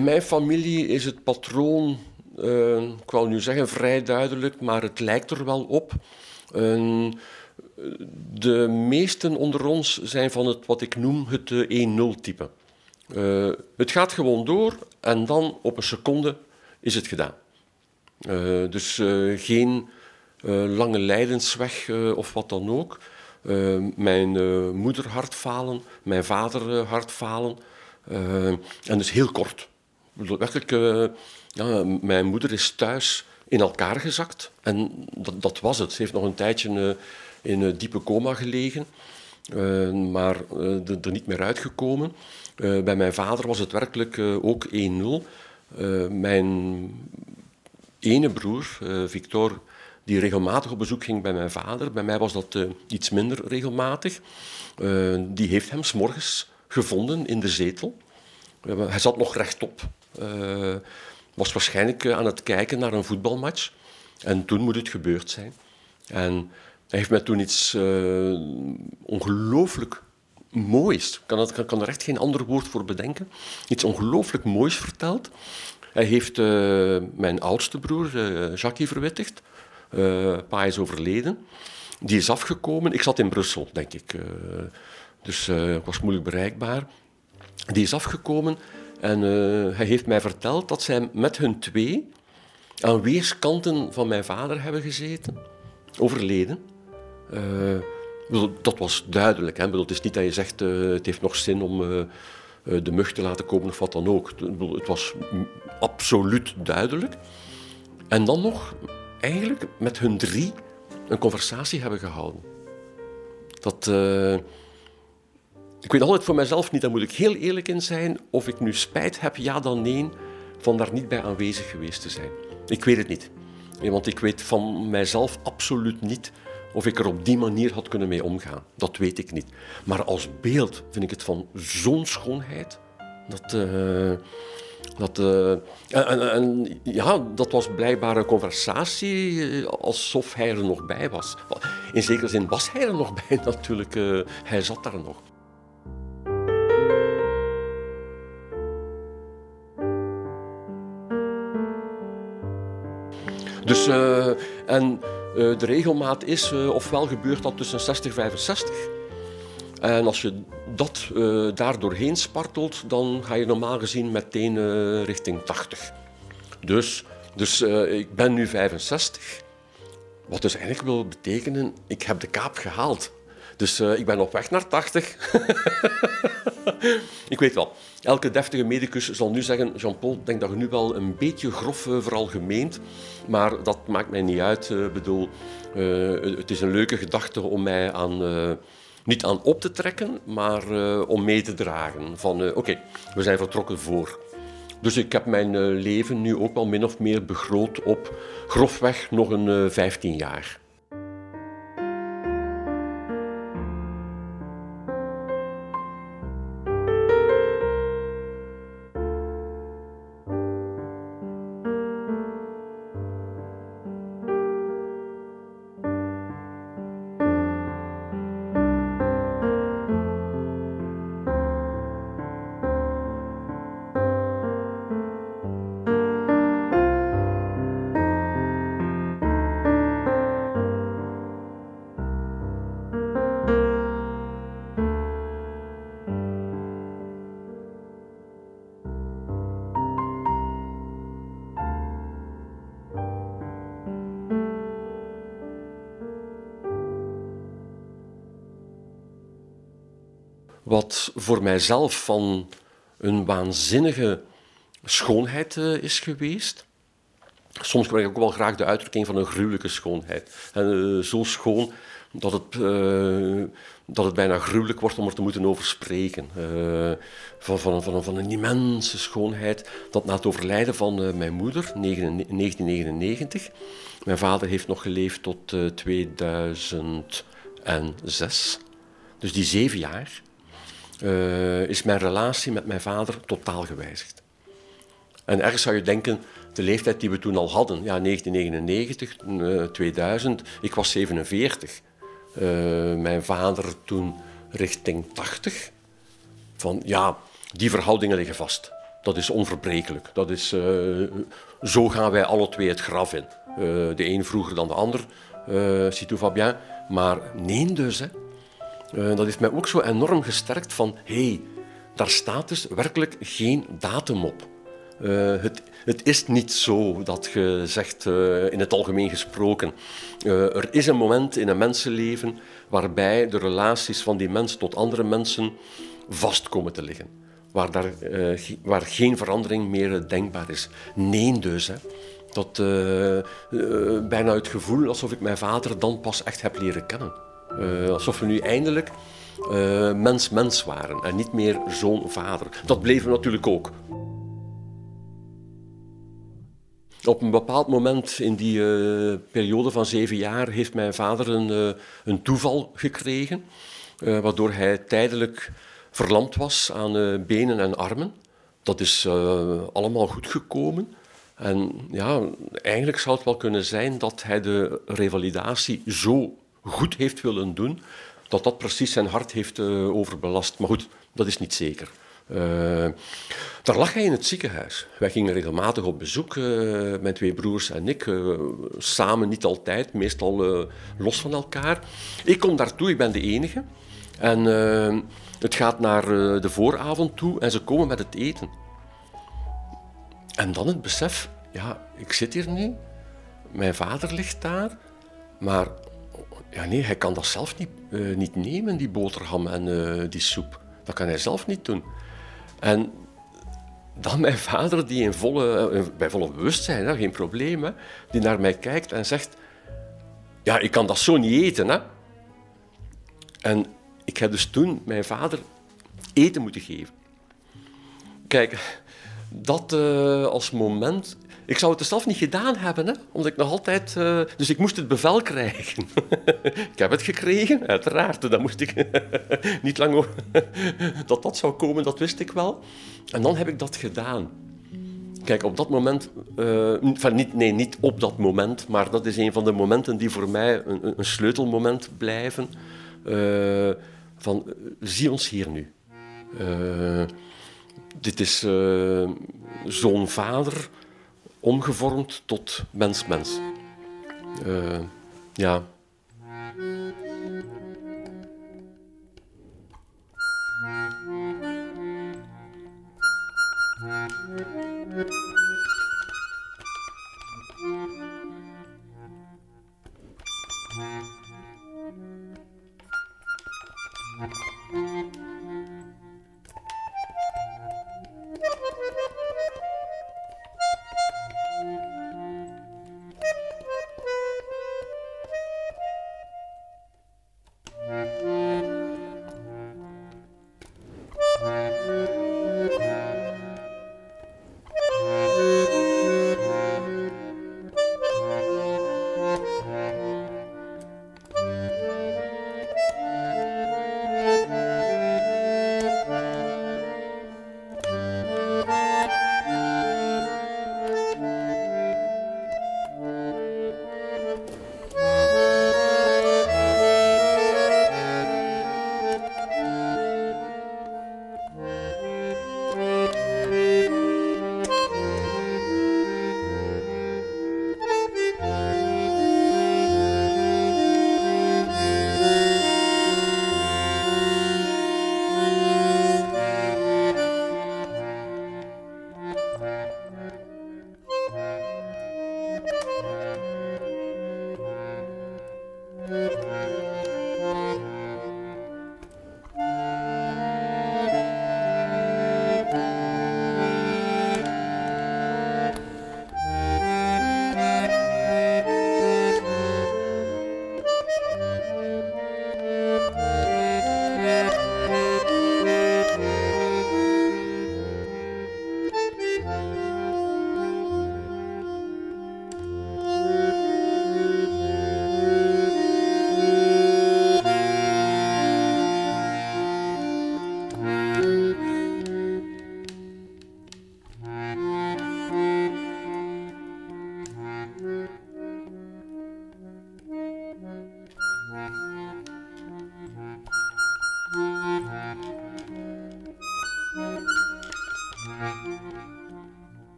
In mijn familie is het patroon, uh, ik wou nu zeggen vrij duidelijk, maar het lijkt er wel op. Uh, de meesten onder ons zijn van het wat ik noem het 1-0-type. Uh, eh, het gaat gewoon door en dan op een seconde is het gedaan. Dus geen lange lijdensweg of wat dan ook. mijn moeder hartfalen, mijn vader hartfalen. en dus heel kort. Werkelijk, ja, mijn moeder is thuis in elkaar gezakt en dat, dat was het. Ze heeft nog een tijdje in een diepe coma gelegen, maar er niet meer uitgekomen. Bij mijn vader was het werkelijk ook 1-0. mijn ene broer, Victor, die regelmatig op bezoek ging bij mijn vader, bij mij was dat iets minder regelmatig, die heeft hem s'morgens gevonden in de zetel. hij zat nog rechtop. Was waarschijnlijk aan het kijken naar een voetbalmatch. En toen moet het gebeurd zijn. En hij heeft mij toen iets uh, ongelooflijk moois, kan, kan, er echt geen ander woord voor bedenken, iets ongelooflijk moois verteld. Hij heeft mijn oudste broer, uh, Jackie, verwittigd. pa is overleden. Die is afgekomen. Ik zat in Brussel, denk ik. dus ik was moeilijk bereikbaar. Die is afgekomen en hij heeft mij verteld dat zij met hun twee aan weerskanten van mijn vader hebben gezeten. Overleden. Uh, dat was duidelijk. Hè? Het is niet dat je zegt uh, het heeft nog zin om de mug te laten komen of wat dan ook. Het was absoluut duidelijk. En dan nog eigenlijk met hun drie een conversatie hebben gehouden. Dat, ik weet altijd voor mezelf niet, daar moet ik heel eerlijk in zijn, of ik nu spijt heb, ja dan nee, van daar niet bij aanwezig geweest te zijn. Ik weet het niet. Want ik weet van mijzelf absoluut niet of ik er op die manier had kunnen mee omgaan. Dat weet ik niet. Maar als beeld vind ik het van zo'n schoonheid. Dat, uh, dat, uh, en, en, ja, dat was blijkbaar een conversatie eh, alsof hij er nog bij was. In zekere zin was hij er nog bij natuurlijk. Hij zat daar nog. Dus, uh, en uh, de regelmaat is, uh, ofwel gebeurt dat tussen 60 en 65. En als je dat daar doorheen spartelt, dan ga je normaal gezien meteen richting 80. Dus, dus ik ben nu 65. Wat dus eigenlijk wil betekenen, ik heb de kaap gehaald. Dus ik ben op weg naar 80. ik weet wel, elke deftige medicus zal nu zeggen: Jean-Paul, denk dat je nu wel een beetje grof uh, veralgemeent. Maar dat maakt mij niet uit. Uh, bedoel, uh, het is een leuke gedachte om mij aan, niet aan op te trekken, maar om mee te dragen. Van oké, we zijn vertrokken voor. Dus ik heb mijn leven nu ook wel min of meer begroot op grofweg nog een 15 jaar. Voor mijzelf van een waanzinnige schoonheid uh, is geweest. Soms gebruik ik ook wel graag de uitdrukking van een gruwelijke schoonheid. En, uh, zo schoon dat het, uh, dat het bijna gruwelijk wordt om er te moeten over spreken. van, van, van, van een immense schoonheid. Dat na het overlijden van mijn moeder, 1999, mijn vader heeft nog geleefd tot 2006, dus die zeven jaar, uh, is mijn relatie met mijn vader totaal gewijzigd. En ergens zou je denken, de leeftijd die we toen al hadden, ja, 1999, uh, 2000, ik was 47. Uh, mijn vader toen richting 80. Van ja, die verhoudingen liggen vast. dat is onverbrekelijk. Dat is, zo gaan wij alle twee het graf in. de een vroeger dan de ander, uh, si tout va bien. Maar nee dus, hè. Dat heeft mij ook zo enorm gesterkt van... Hey, daar staat dus werkelijk geen datum op. Uh, het, het, is niet zo dat je zegt, uh, in het algemeen gesproken, er is een moment in een mensenleven waarbij de relaties van die mens tot andere mensen vast komen te liggen. Waar, daar, waar geen verandering meer denkbaar is. Nee dus. Hè. Dat bijna het gevoel alsof ik mijn vader dan pas echt heb leren kennen. Alsof we nu eindelijk mens-mens waren en niet meer zoon-vader. Dat bleven we natuurlijk ook. Op een bepaald moment in die uh, periode van zeven jaar heeft mijn vader een, een toeval gekregen, waardoor hij tijdelijk verlamd was aan benen en armen. Dat is allemaal goed gekomen. En ja, eigenlijk zou het wel kunnen zijn dat hij de revalidatie zo goed heeft willen doen, dat dat precies zijn hart heeft overbelast. Maar goed, dat is niet zeker. Uh, daar lag hij in het ziekenhuis. Wij gingen regelmatig op bezoek, uh, mijn twee broers en ik. Samen niet altijd, meestal los van elkaar. Ik kom daartoe, ik ben de enige. En het gaat naar de vooravond toe en ze komen met het eten. En dan het besef, ja, ik zit hier nu, mijn vader ligt daar, maar ja, nee, hij kan dat zelf niet, niet nemen, die boterham en die soep. Dat kan hij zelf niet doen. En dan mijn vader, die in volle, eh, bij volle bewustzijn, hè, geen probleem, die naar mij kijkt en zegt: Ja, ik kan dat zo niet eten. Hè. En ik heb dus toen mijn vader eten moeten geven. Kijk, dat als moment ik zou het zelf niet gedaan hebben, hè? omdat ik nog altijd... Uh, dus ik moest het bevel krijgen. ik heb het gekregen, uiteraard. Dan moest ik niet lang over... dat dat zou komen, dat wist ik wel. En dan heb ik dat gedaan. Kijk, op dat moment... Van niet, nee, niet op dat moment, maar dat is een van de momenten die voor mij een, een sleutelmoment blijven. Uh, van, zie ons hier nu. dit is zo'n vader omgevormd tot mens-mens. Uh, ja.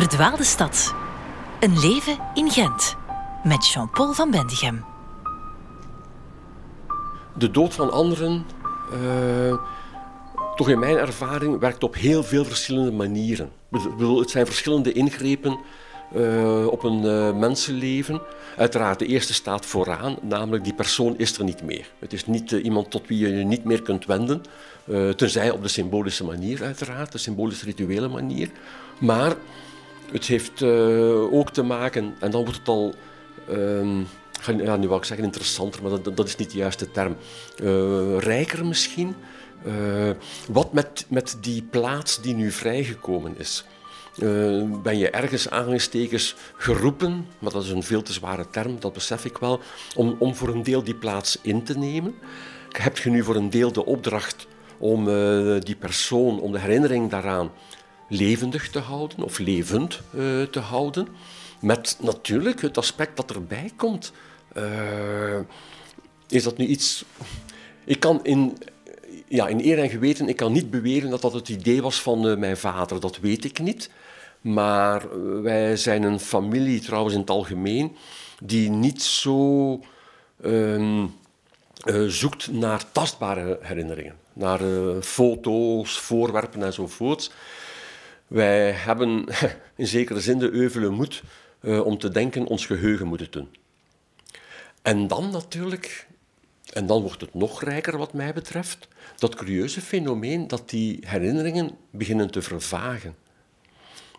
Verdwaalde stad. Een leven in Gent. Met Jean-Paul van Bendigem. De dood van anderen, uh, toch in mijn ervaring, werkt op heel veel verschillende manieren. Het zijn verschillende ingrepen uh, op een uh, mensenleven. Uiteraard, de eerste staat vooraan, namelijk die persoon is er niet meer. Het is niet iemand tot wie je je niet meer kunt wenden, tenzij op de symbolische manier uiteraard, de symbolische rituele manier. Maar het heeft ook te maken, en dan wordt het al... Ehm, ja, nu wil ik zeggen interessanter, maar dat, dat is niet de juiste term. rijker misschien. wat met, met die plaats die nu vrijgekomen is. Uh, ben je ergens aangestekens geroepen, maar dat is een veel te zware term, dat besef ik wel, om, om voor een deel die plaats in te nemen. Heb je nu voor een deel de opdracht om uh, die persoon, om de herinnering daaraan levendig te houden of levend uh, te houden? Met natuurlijk het aspect dat erbij komt. is dat nu iets. Ik kan in, ja, in eer en geweten, ik kan niet beweren dat dat het idee was van mijn vader. Dat weet ik niet. Maar wij zijn een familie, trouwens in het algemeen, die niet zo uh, zoekt naar tastbare herinneringen. Naar foto's, voorwerpen enzovoort. Wij hebben in zekere zin de euvele moed uh, om te denken ons geheugen moeten doen. En dan natuurlijk, en dan wordt het nog rijker wat mij betreft, dat curieuze fenomeen dat die herinneringen beginnen te vervagen.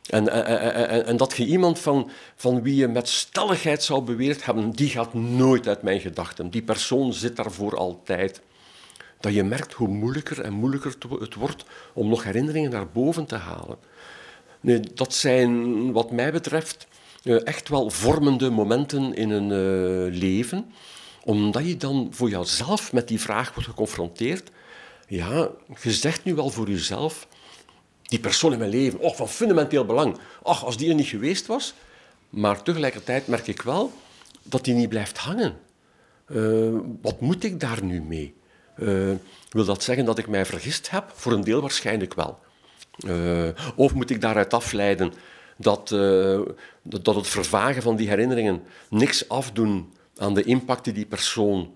En, en, en, en, dat je iemand van, van wie je met stelligheid zou beweerd hebben, die gaat nooit uit mijn gedachten. Die persoon zit daar voor altijd. Dat je merkt hoe moeilijker en moeilijker het wordt om nog herinneringen naar boven te halen. Nee, dat zijn, wat mij betreft, eh, echt wel vormende momenten in een uh, leven, omdat je dan voor jezelf met die vraag wordt geconfronteerd. Ja, je zegt nu wel voor jezelf, die persoon in mijn leven, oh, van fundamenteel belang. Ach, als die er niet geweest was. Maar tegelijkertijd merk ik wel dat die niet blijft hangen. Uh, wat moet ik daar nu mee? Wil dat zeggen dat ik mij vergist heb? Voor een deel waarschijnlijk wel. Uh, of moet ik daaruit afleiden dat, dat het vervagen van die herinneringen niks afdoen aan de impact die die persoon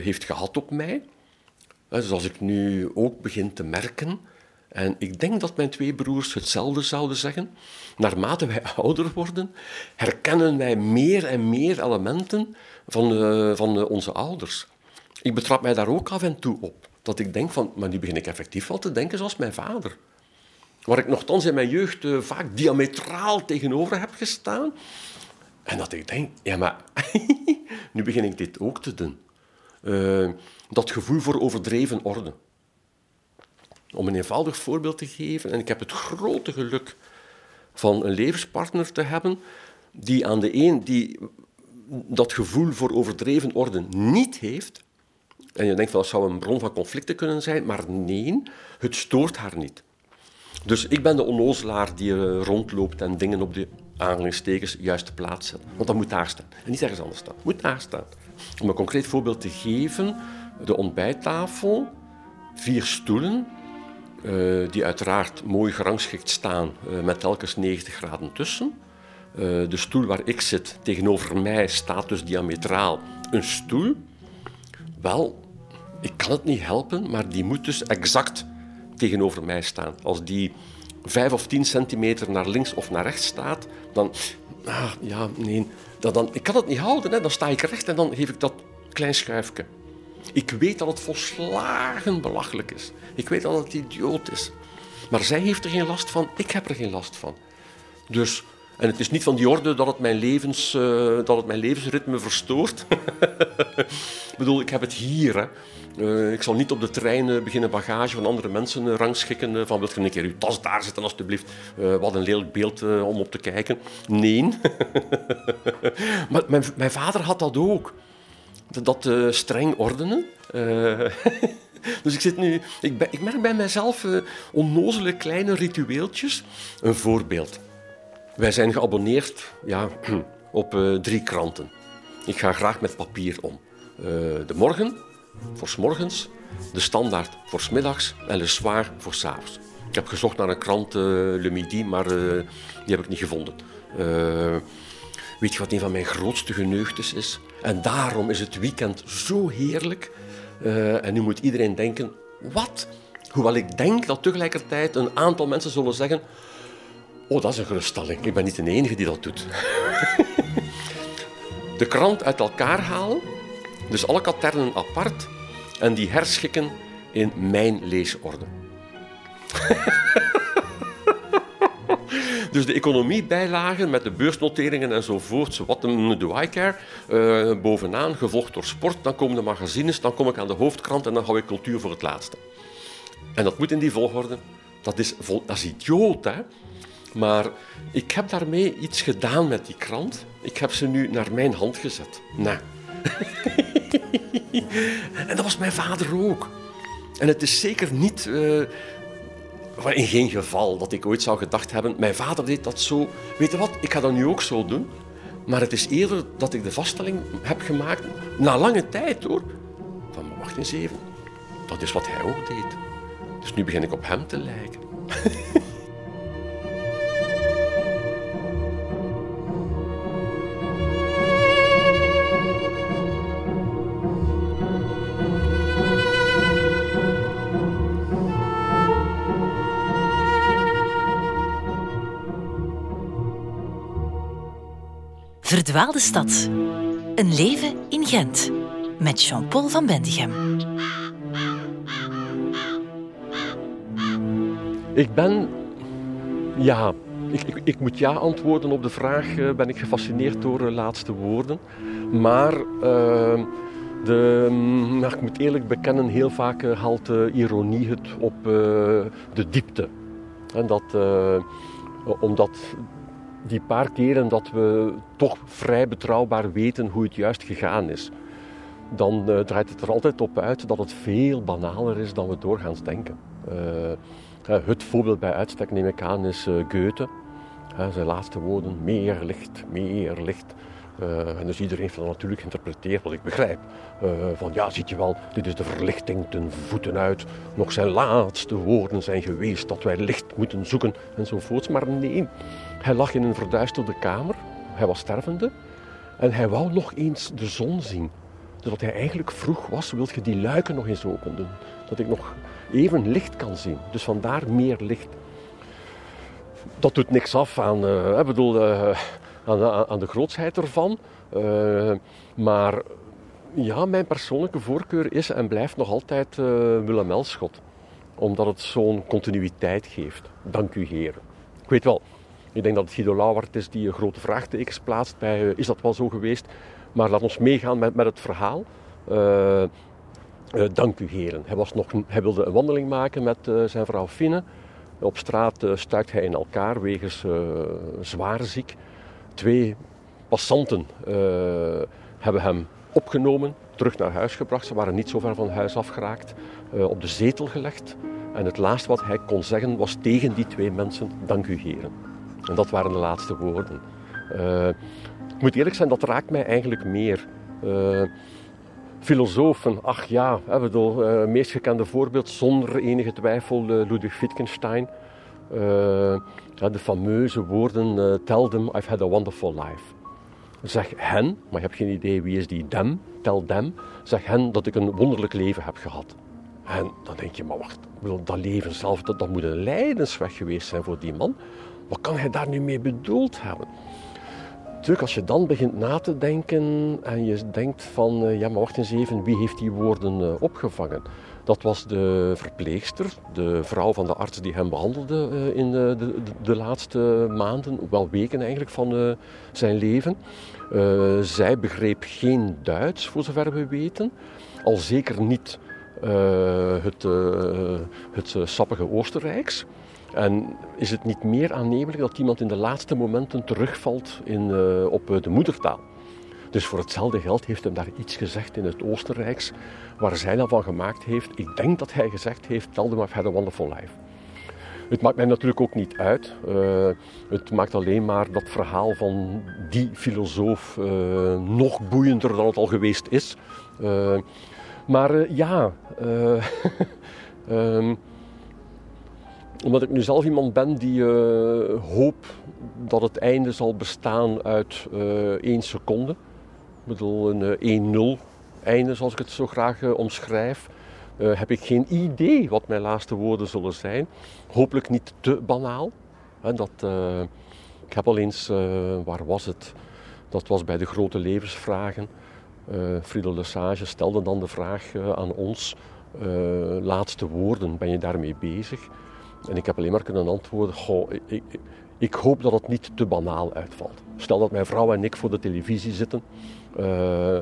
heeft gehad op mij? Dus als ik nu ook begin te merken en ik denk dat mijn twee broers hetzelfde zouden zeggen. Naarmate wij ouder worden, herkennen wij meer en meer elementen van, van onze ouders. Ik betrap mij daar ook af en toe op. Dat ik denk van, maar nu begin ik effectief wel te denken zoals mijn vader. Waar ik nogthans in mijn jeugd uh, vaak diametraal tegenover heb gestaan. En dat ik denk, ja maar, nu begin ik dit ook te doen. dat gevoel voor overdreven orde. Om een eenvoudig voorbeeld te geven, en ik heb het grote geluk van een levenspartner te hebben, die aan de een die dat gevoel voor overdreven orde niet heeft. En je denkt dat zou een bron van conflicten kunnen zijn, maar nee, het stoort haar niet. Dus ik ben de onnozelaar die er rondloopt en dingen op de aanhalingstekens juist plaats zet. Want dat moet daar staan. En niet ergens anders staan. Moet daar staan. Om een concreet voorbeeld te geven, de ontbijttafel, vier stoelen, uh, die uiteraard mooi gerangschikt staan uh, met telkens 90 graden tussen. De stoel waar ik zit, tegenover mij staat dus diametraal een stoel. Wel, ik kan het niet helpen, maar die moet dus exact tegenover mij staan. Als die 5 of 10 centimeter naar links of naar rechts staat, dan. Ah, ja, nee. Dan, dan, ik kan het niet houden, hè. dan sta ik recht en dan geef ik dat klein schuifje. Ik weet dat het volslagen belachelijk is. Ik weet dat het idioot is. Maar zij heeft er geen last van, ik heb er geen last van. Dus, en het is niet van die orde dat het mijn, levens, uh, dat het mijn levensritme verstoort. ik bedoel, ik heb het hier. Hè. Uh, ik zal niet op de trein beginnen bagage van andere mensen uh, rangschikken. van, wilt je een keer uw tas daar zetten, alstublieft? wat een lelijk beeld om op te kijken. Nee. maar mijn, mijn vader had dat ook dat streng ordenen. Dus ik, zit nu, ik, ben, ik merk bij mezelf uh, onnozele kleine ritueeltjes. Een voorbeeld. Wij zijn geabonneerd ja, op drie kranten. Ik ga graag met papier om. de Morgen, voor s morgens. De Standaard, voor s middags. En Le Soir, voor s avonds. Ik heb gezocht naar een krant, Le Midi, maar die heb ik niet gevonden. weet je wat een van mijn grootste geneugtes is? En daarom is het weekend zo heerlijk. en nu moet iedereen denken, wat? Hoewel ik denk dat tegelijkertijd een aantal mensen zullen zeggen... Oh, dat is een geruststelling. Ik ben niet de enige die dat doet. de krant uit elkaar halen, dus alle katernen apart, en die herschikken in mijn leesorde. dus de economiebijlagen met de beursnoteringen enzovoort, wat do I care, uh, bovenaan, gevolgd door sport, dan komen de magazines, dan kom ik aan de hoofdkrant en dan hou ik cultuur voor het laatste. En dat moet in die volgorde. Dat is, is idioot, hè? Maar ik heb daarmee iets gedaan met die krant. Ik heb ze nu naar mijn hand gezet. Nou. En dat was mijn vader ook. En het is zeker niet, uh, in geen geval dat ik ooit zou gedacht hebben, mijn vader deed dat zo. Weet je wat, ik ga dat nu ook zo doen. Maar het is eerder dat ik de vaststelling heb gemaakt, na lange tijd hoor, van wacht eens even, dat is wat hij ook deed. Dus nu begin ik op hem te lijken. Verdwaalde stad. Een leven in Gent. Met Jean-Paul van Bendigem. Ik ben, ja, ik, ik, moet ja antwoorden op de vraag, uh, ben ik gefascineerd door de laatste woorden. Maar uh, de, mm, ik moet eerlijk bekennen, heel vaak haalt de ironie het op de diepte. En dat, omdat die paar keren dat we toch vrij betrouwbaar weten hoe het juist gegaan is, dan draait het er altijd op uit dat het veel banaler is dan we doorgaans denken. Het voorbeeld bij uitstek, neem ik aan, is eh, Goethe. Zijn laatste woorden, meer licht, meer licht. En dus iedereen heeft dat natuurlijk geïnterpreteerd, wat ik begrijp. Van ja, ziet je wel, dit is de verlichting ten voeten uit. Nog zijn laatste woorden zijn geweest dat wij licht moeten zoeken enzovoorts. Maar nee, hij lag in een verduisterde kamer. Hij was stervende. En hij wou nog eens de zon zien. Dus hij eigenlijk vroeg was, wil je die luiken nog eens open doen? Dat ik nog even licht kan zien. Dus vandaar meer licht. Dat doet niks af aan, uh, bedoel, uh, aan, aan, de grootsheid ervan. Uh, maar ja, mijn persoonlijke voorkeur is en blijft nog altijd Willem Elschot. Omdat het zo'n continuïteit geeft. Dank u, heren. Ik weet wel, ik denk dat het Guido is die grote vraagtekens plaatst bij is dat wel zo geweest. Maar laat ons meegaan met, met het verhaal. Uh, dank u heren. Hij, was nog, hij wilde een wandeling maken met zijn vrouw Finne. Op straat stuikt hij in elkaar wegens zwaar ziek. Twee passanten hebben hem opgenomen, terug naar huis gebracht. Ze waren niet zo ver van huis afgeraakt. op de zetel gelegd. En het laatste wat hij kon zeggen was tegen die twee mensen: Dank u heren. En dat waren de laatste woorden. ik moet eerlijk zijn, dat raakt mij eigenlijk meer filosofen, ach ja, het bedoel, uh, meest gekende voorbeeld zonder enige twijfel Ludwig Wittgenstein. De fameuze woorden, tell them I've had a wonderful life. Zeg hen, maar je hebt geen idee wie is die them, tell them, zeg hen dat ik een wonderlijk leven heb gehad. En dan denk je, maar wacht, dat leven zelf, dat, dat moet een lijdensweg geweest zijn voor die man. Wat kan hij daar nu mee bedoeld hebben? Natuurlijk, als je dan begint na te denken en je denkt van, uh, ja maar wacht eens even, wie heeft die woorden uh, opgevangen? Dat was de verpleegster, de vrouw van de arts die hem behandelde uh, in de, de, de, laatste maanden, wel weken eigenlijk van zijn leven. zij begreep geen Duits, voor zover we weten. Al zeker niet het, het sappige Oostenrijks. En is het niet meer aannemelijk dat iemand in de laatste momenten terugvalt in, uh, op eh, de moedertaal? Dus voor hetzelfde geld heeft hem daar iets gezegd in het Oostenrijks, waar zij dan van gemaakt heeft. Ik denk dat hij gezegd heeft: Tell them I've had a wonderful life. Het maakt mij natuurlijk ook niet uit. Uh, het maakt alleen maar dat verhaal van die filosoof nog boeiender dan het al geweest is. Maar ja. um, omdat ik nu zelf iemand ben die uh, hoopt dat het einde zal bestaan uit uh, één seconde. Ik bedoel, een 1-0 einde, zoals ik het zo graag omschrijf. heb ik geen idee wat mijn laatste woorden zullen zijn. Hopelijk niet te banaal. dat, ik heb al eens, waar was het? Dat was bij de grote levensvragen. Uh, Friedel Lesage stelde dan de vraag aan ons: laatste woorden, ben je daarmee bezig? En ik heb alleen maar kunnen antwoorden, goh, ik, ik, ik, hoop dat het niet te banaal uitvalt. Stel dat mijn vrouw en ik voor de televisie zitten uh,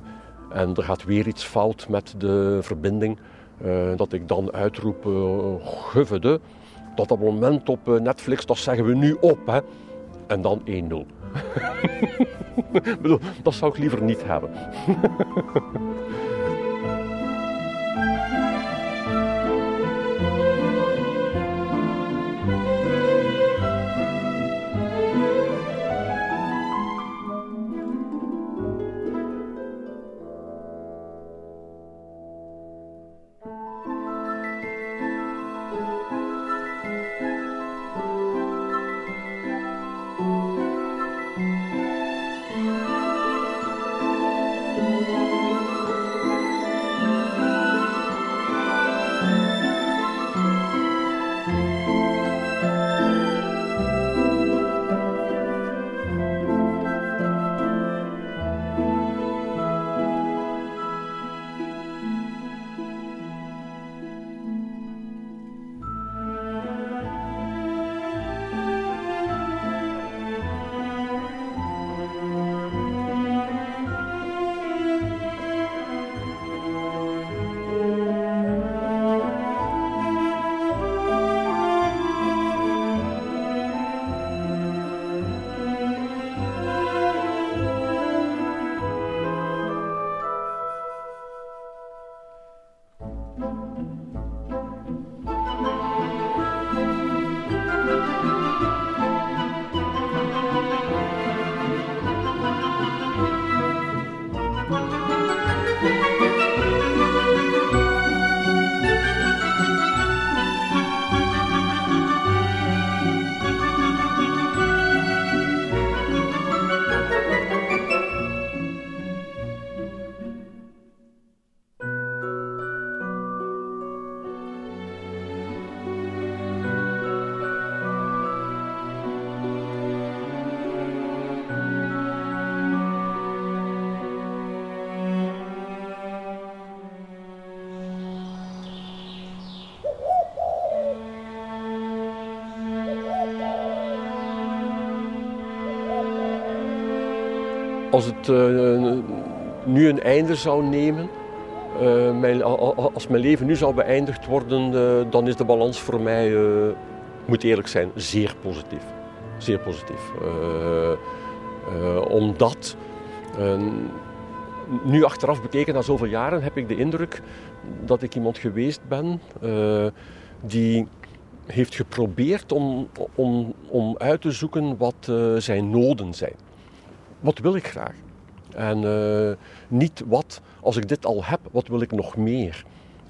en er gaat weer iets fout met de verbinding, uh, dat ik dan uitroep, uh, dat dat moment op Netflix, dat zeggen we nu op, hè. En dan 1-0. bedoel, dat zou ik liever niet hebben. als het uh, nu een einde zou nemen, uh, mijn, als mijn leven nu zou beëindigd worden, uh, dan is de balans voor mij, moet eerlijk zijn, zeer positief. Zeer positief. omdat, nu achteraf bekeken na zoveel jaren, heb ik de indruk dat ik iemand geweest ben die heeft geprobeerd om, om, om uit te zoeken wat zijn noden zijn wat wil ik graag? En uh, niet wat, als ik dit al heb, wat wil ik nog meer?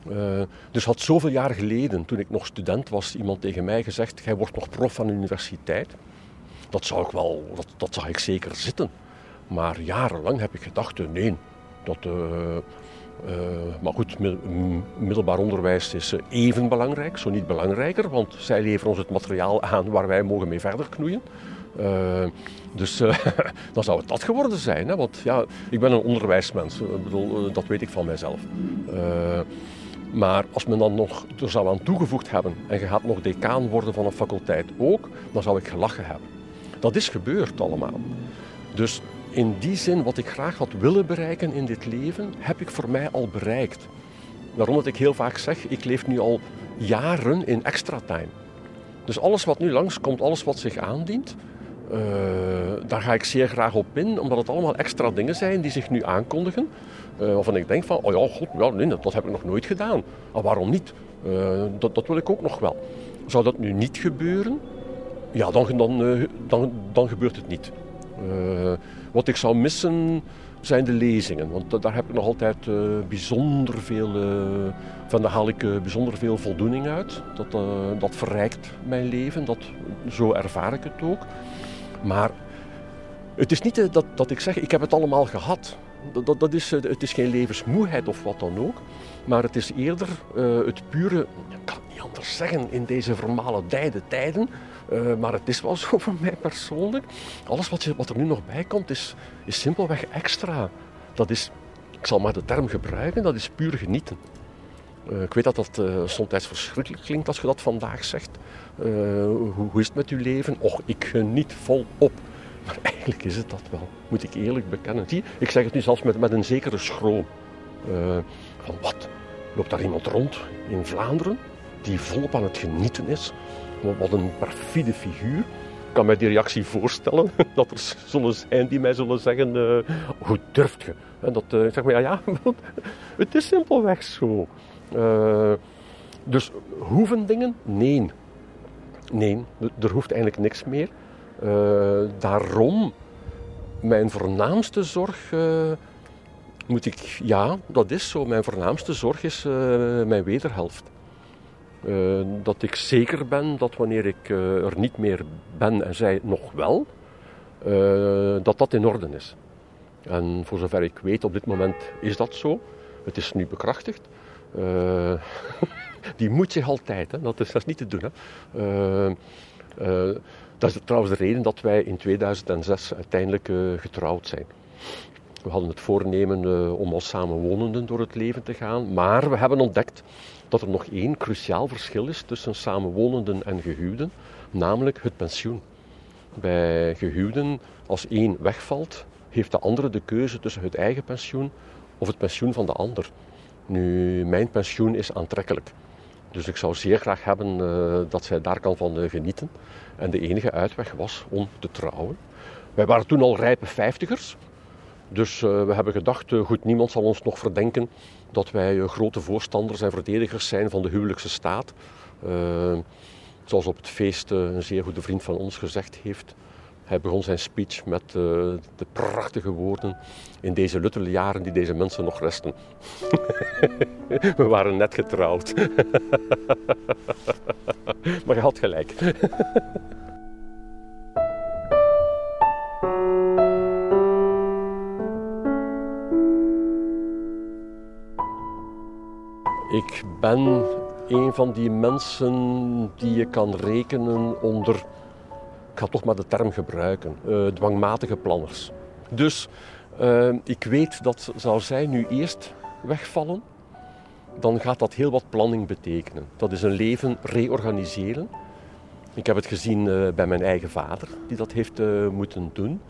Uh, dus had zoveel jaar geleden, toen ik nog student was, iemand tegen mij gezegd: Jij wordt nog prof van de universiteit. Dat zou ik wel, dat, dat zag ik zeker zitten. Maar jarenlang heb ik gedacht: uh, nee, dat. maar goed, middelbaar onderwijs is even belangrijk, zo niet belangrijker, want zij leveren ons het materiaal aan waar wij mogen mee verder knoeien. Uh, dus uh, dan zou het dat geworden zijn. Hè? Want ja, ik ben een onderwijsmens. Ik bedoel, eh, dat weet ik van mijzelf. Maar als men dan nog er zou aan toegevoegd hebben en je gaat nog decaan worden van een faculteit ook, dan zou ik gelachen hebben. Dat is gebeurd allemaal. Dus in die zin, wat ik graag had willen bereiken in dit leven, heb ik voor mij al bereikt. Daarom dat ik heel vaak zeg, ik leef nu al jaren in extra time. Dus alles wat nu langskomt, alles wat zich aandient, uh, daar ga ik zeer graag op in, omdat het allemaal extra dingen zijn die zich nu aankondigen. Uh, waarvan ik denk van, oh ja, god, ja, nee, dat, heb ik nog nooit gedaan. Maar waarom niet? Uh, dat, dat wil ik ook nog wel. Zou dat nu niet gebeuren? Ja, dan, dan, dan, dan gebeurt het niet. wat ik zou missen zijn de lezingen. Want daar heb ik nog altijd bijzonder veel, van daar haal ik bijzonder veel voldoening uit. Dat, dat verrijkt mijn leven, dat, zo ervaar ik het ook. Maar het is niet dat, dat ik zeg, ik heb het allemaal gehad. Dat, dat, is, het is geen levensmoeheid of wat dan ook. Maar het is eerder het pure, ik kan het niet anders zeggen, in deze vermalendijde tijden maar het is wel zo voor mij persoonlijk. Alles wat, wat er nu nog bij komt, is, is simpelweg extra. Dat is, ik zal maar de term gebruiken, dat is puur genieten. Uh, ik weet dat dat uh, soms verschrikkelijk klinkt als je dat vandaag zegt. Hoe, hoe, is het met uw leven? Och, ik geniet volop. Maar eigenlijk is het dat wel, moet ik eerlijk bekennen. Zie, ik zeg het nu zelfs met, met een zekere schroom. van wat? Loopt daar iemand rond in Vlaanderen die volop aan het genieten is? wat een perfide figuur. Ik kan mij die reactie voorstellen. Dat er zullen zijn die mij zullen zeggen: uh, Hoe durft je? En dat uh, zeg maar, ja, ja, het is simpelweg zo. Uh, dus hoeven dingen? Nee. Nee, er hoeft eigenlijk niks meer. daarom, mijn voornaamste zorg moet ik, ja, dat is zo. Mijn voornaamste zorg is mijn wederhelft. Dat ik zeker ben dat wanneer ik er niet meer ben en zij nog wel, dat dat in orde is. En voor zover ik weet, op dit moment is dat zo. Het is nu bekrachtigd. die moet zich altijd, hè. Dat, is, dat is niet te doen. Hè. dat is trouwens de reden dat wij in 2006 uiteindelijk getrouwd zijn. We hadden het voornemen om als samenwonenden door het leven te gaan, maar we hebben ontdekt dat er nog één cruciaal verschil is tussen samenwonenden en gehuwden, namelijk het pensioen. Bij gehuwden, als één wegvalt, heeft de andere de keuze tussen het eigen pensioen of het pensioen van de ander. Nu, mijn pensioen is aantrekkelijk. Dus ik zou zeer graag hebben uh, dat zij daar kan van uh, genieten. En de enige uitweg was om te trouwen. Wij waren toen al rijpe vijftigers. Dus uh, we hebben gedacht, goed, niemand zal ons nog verdenken dat wij eh, grote voorstanders en verdedigers zijn van de huwelijkse staat. Zoals op het feest een zeer goede vriend van ons gezegd heeft. Hij begon zijn speech met uh, de prachtige woorden in deze luttele jaren die deze mensen nog resten. We waren net getrouwd. maar hij had gelijk. Ik ben een van die mensen die je kan rekenen onder, ik ga toch maar de term gebruiken, uh, dwangmatige planners. Dus uh, ik weet dat zou zij nu eerst wegvallen, dan gaat dat heel wat planning betekenen. Dat is een leven reorganiseren. Ik heb het gezien uh, bij mijn eigen vader, die dat heeft moeten doen.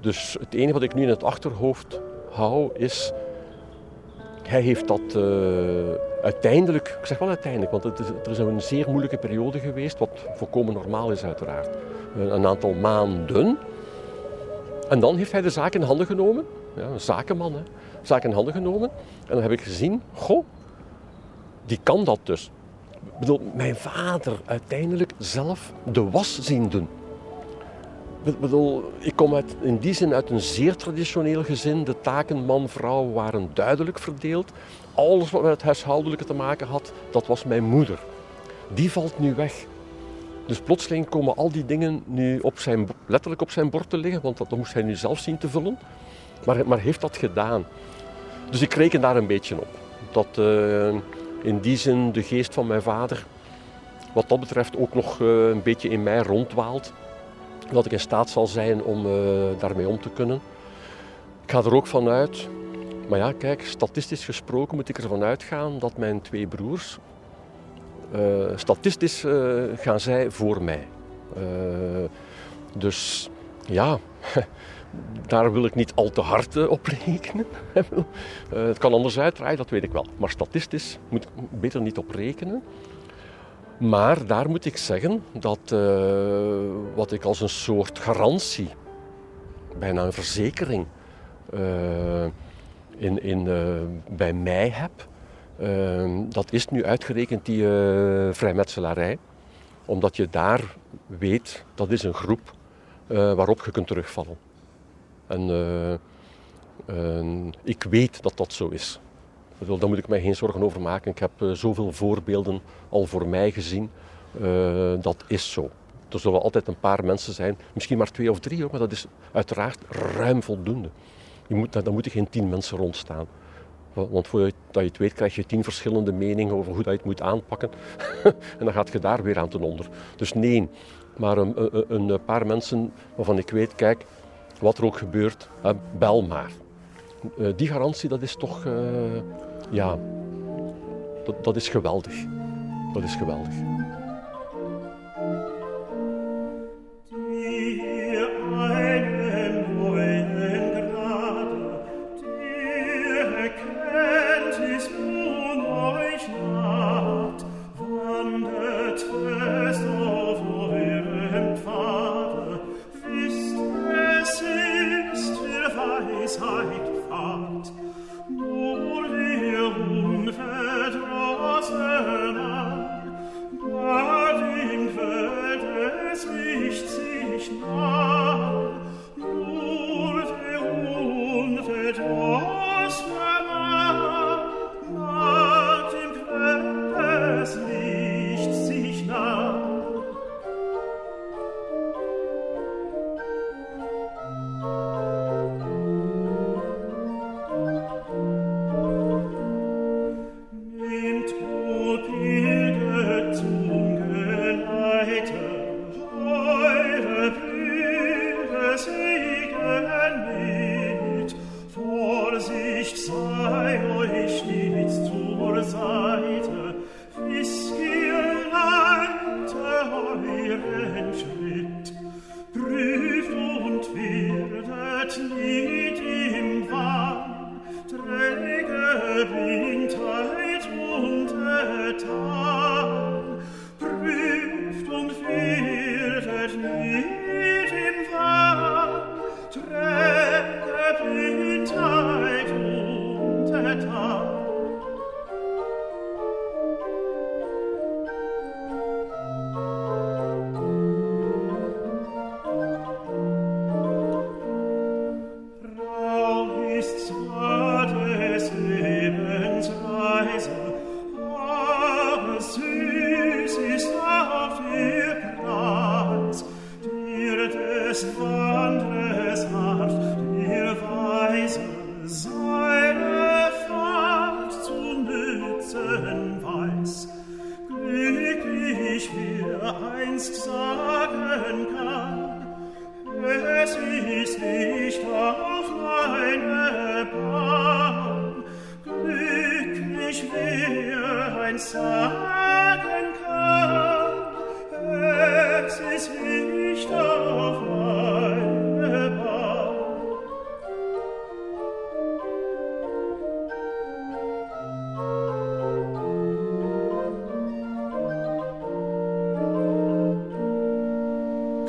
Dus het enige wat ik nu in het achterhoofd hou is hij heeft dat uh, uiteindelijk, ik zeg wel uiteindelijk, want het is, er is een zeer moeilijke periode geweest, wat volkomen normaal is uiteraard. Uh, een aantal maanden. En dan heeft hij de zaak in handen genomen. Ja, een zakenman, hè. Zaak in handen genomen. En dan heb ik gezien, goh, die kan dat dus. Ik bedoel, mijn vader uiteindelijk zelf de was zien doen. Ik bedoel, ik kom uit, in die zin uit een zeer traditioneel gezin. De taken man-vrouw waren duidelijk verdeeld. Alles wat met het huishoudelijke te maken had, dat was mijn moeder. Die valt nu weg. Dus plotseling komen al die dingen nu op zijn, letterlijk op zijn bord te liggen, want dat moest hij nu zelf zien te vullen. Maar, maar heeft dat gedaan. Dus ik reken daar een beetje op. Dat uh, in die zin de geest van mijn vader, wat dat betreft, ook nog uh, een beetje in mij rondwaalt dat ik in staat zal zijn om uh, daarmee om te kunnen. Ik ga er ook vanuit, maar ja, kijk, statistisch gesproken moet ik ervan uitgaan dat mijn twee broers, uh, statistisch uh, gaan zij voor mij. dus ja, daar wil ik niet al te hard op rekenen. het kan anders uitdraaien, dat weet ik wel. Maar statistisch moet ik beter niet op rekenen. Maar daar moet ik zeggen dat uh, wat ik als een soort garantie, bijna een verzekering, uh, in, in, uh, bij mij heb, dat is nu uitgerekend die vrijmetselarij. Omdat je daar weet, dat is een groep waarop je kunt terugvallen. En ik weet dat dat zo is. Daar moet ik mij geen zorgen over maken. Ik heb zoveel voorbeelden al voor mij gezien. dat is zo. Er zullen altijd een paar mensen zijn, misschien maar twee of drie, hoor, maar dat is uiteraard ruim voldoende. Je moet, daar moeten geen tien mensen rondstaan. Want voordat je het weet, krijg je tien verschillende meningen over hoe dat je het moet aanpakken. en dan gaat je daar weer aan ten onder. Dus nee, maar een, een, een, paar mensen waarvan ik weet, kijk, wat er ook gebeurt, bel maar. Eh, die garantie, dat is toch, uh, ja, dat, dat is geweldig. Dat is geweldig.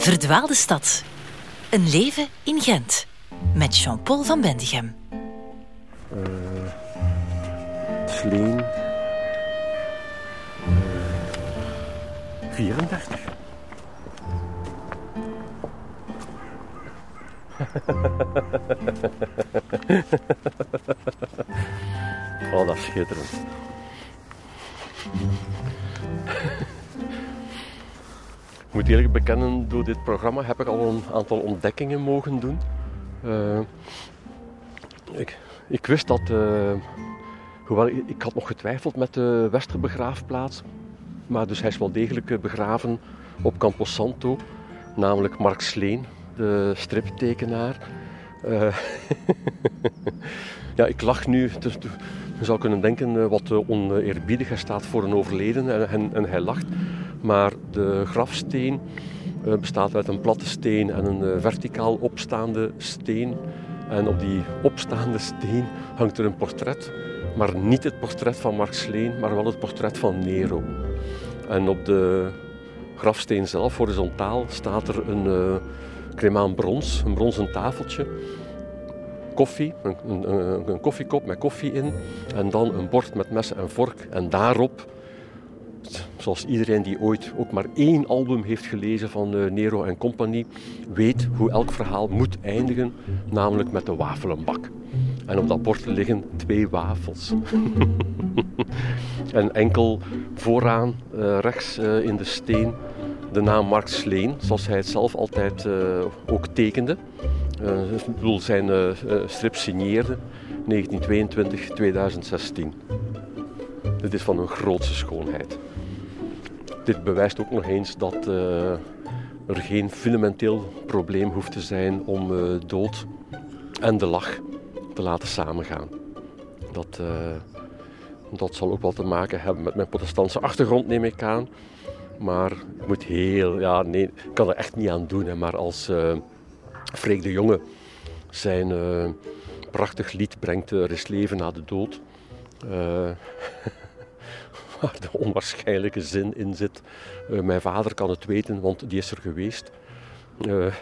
Verdwaalde stad. Een leven in Gent. Met Jean-Paul van Bendigem. Bekennen, door dit programma heb ik al een aantal ontdekkingen mogen doen. Uh, ik, ik, wist dat, uh, hoewel ik had nog getwijfeld met de Westerbegraafplaats, maar dus hij is wel degelijk eh, begraven op Camposanto, namelijk Mark Sleen, de striptekenaar. Ja, ik lach nu. Je zou kunnen denken wat oneerbiedig. Hij staat voor een overleden en, en hij lacht. Maar de grafsteen uh, bestaat uit een platte steen en een verticaal opstaande steen. En op die opstaande steen hangt er een portret, maar niet het portret van Mark Sleen, maar wel het portret van Nero. En op de grafsteen zelf, horizontaal, staat er een uh, brons, een bronzen tafeltje. Koffie, een, een, koffiekop met koffie in. En dan een bord met messen en vork. En daarop zoals iedereen die ooit ook maar één album heeft gelezen van uh, Nero en Compagnie, weet hoe elk verhaal moet eindigen, namelijk met de wafelenbak. En op dat bord liggen twee wafels. en enkel vooraan, uh, rechts uh, in de steen, de naam Mark Sleen, zoals hij het zelf altijd uh, ook tekende. bedoel, zijn strip signeerde 1922-2016. Dit is van een grootste schoonheid. Dit bewijst ook nog eens dat uh, er geen fundamenteel probleem hoeft te zijn om uh, dood en de lach te laten samengaan. Dat, uh, dat zal ook wel te maken hebben met mijn protestantse achtergrond, neem ik aan. Maar ik moet heel, ja, nee, ik kan er echt niet aan doen. Hè, maar als Freek de Jonge zijn prachtig lied brengt, Er is leven na de dood. waar de onwaarschijnlijke zin in zit. Uh, mijn vader kan het weten, want die is er geweest. Uh,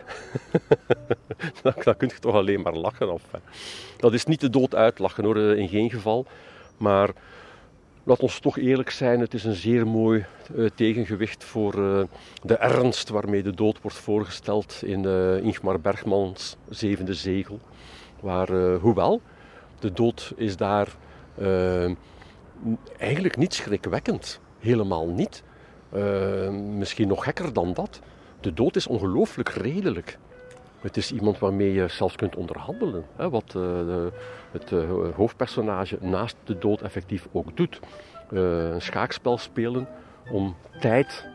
dan, dan kun je toch alleen maar lachen. Of, dat is niet de dood uitlachen hoor, eh, in geen geval. Maar laat ons toch eerlijk zijn, het is een zeer mooi uh, tegengewicht voor uh, de ernst waarmee de dood wordt voorgesteld in uh, Ingmar Bergmans Zevende Zegel. Waar, hoewel, de dood is daar eigenlijk niet schrikwekkend. Helemaal niet. Misschien nog gekker dan dat. De dood is ongelooflijk redelijk. Het is iemand waarmee je zelfs kunt onderhandelen. Hè, wat de, het uh, hoofdpersonage naast de dood effectief ook doet. een schaakspel spelen om tijd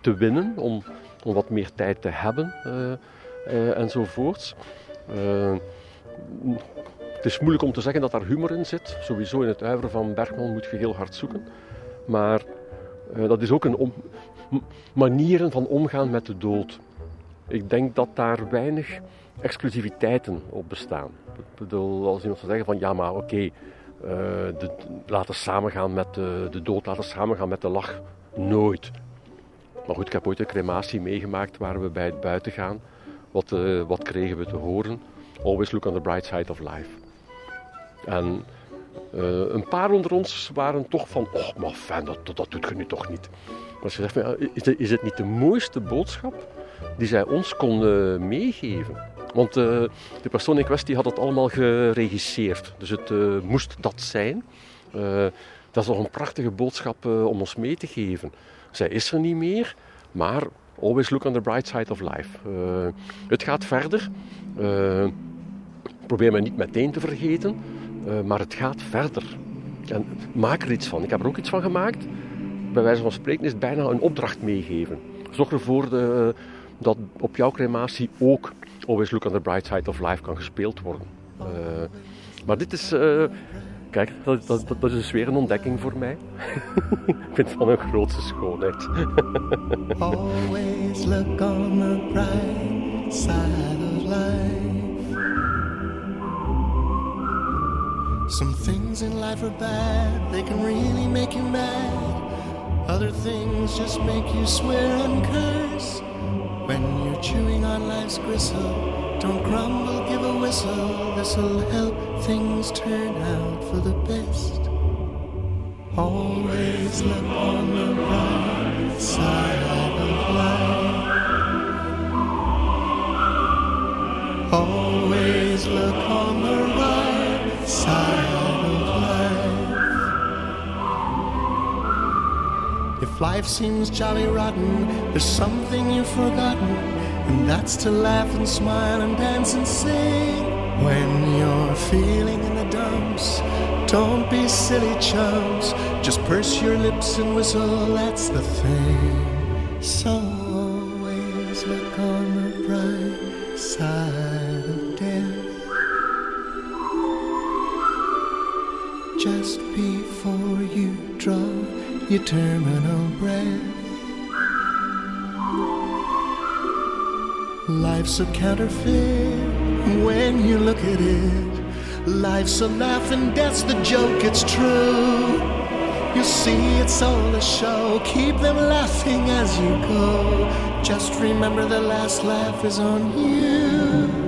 te winnen, om, om wat meer tijd te hebben enzovoorts. Het is moeilijk om te zeggen dat daar humor in zit. Sowieso in het uiveren van Bergman moet je heel hard zoeken. Maar dat is ook een manieren van omgaan met de dood. Ik denk dat daar weinig exclusiviteiten op bestaan. Ik bedoel, als iemand zou zeggen van ja, maar oké, okay, uh, laten samengaan met de, de dood, laten samengaan met de lach. Nooit. Maar goed, ik heb ooit een crematie meegemaakt waar we bij het buiten gaan. Wat, uh, wat kregen we te horen? Always look on the bright side of life. En uh, een paar onder ons waren toch van, oh, maar fijn, dat, doet je nu toch niet. Maar ze zegt, is, het, is het niet de mooiste boodschap die zij ons konden meegeven? Want uh, de persoon in kwestie had het allemaal geregisseerd. Dus het uh, moest dat zijn. dat is toch een prachtige boodschap om ons mee te geven. Zij is er niet meer, maar always look on the bright side of life. het gaat verder. probeer me niet meteen te vergeten. Maar het gaat verder. Maak er iets van. Ik heb er ook iets van gemaakt. Bij wijze van spreken is bijna een opdracht meegeven. Zorg ervoor de, dat op jouw crematie ook Always Look on the Bright Side of Life kan gespeeld worden. Uh, maar dit is... Uh, kijk, dat, dat, dat, is weer een ontdekking voor mij. Ik vind het van een grootste schoonheid. Always look on the bright side of life. Some things in life are bad, they can really make you mad. Other things just make you swear and curse. When you're chewing on life's gristle, don't grumble, give a whistle. This'll help things turn out for the best. Always look on the bright side of life. Always look on the right side If life seems jolly rotten, there's something you've forgotten, and that's to laugh and smile and dance and sing. When you're feeling in the dumps, don't be silly chums. Just purse your lips and whistle, that's the thing. So always look on the bright side of death. just before you draw your terminal breath. Life's a counterfeit when you look at it. Life's a laugh and death's the joke, it's true. You see, it's all a show. Keep them laughing as you go. Just remember the last laugh is on you.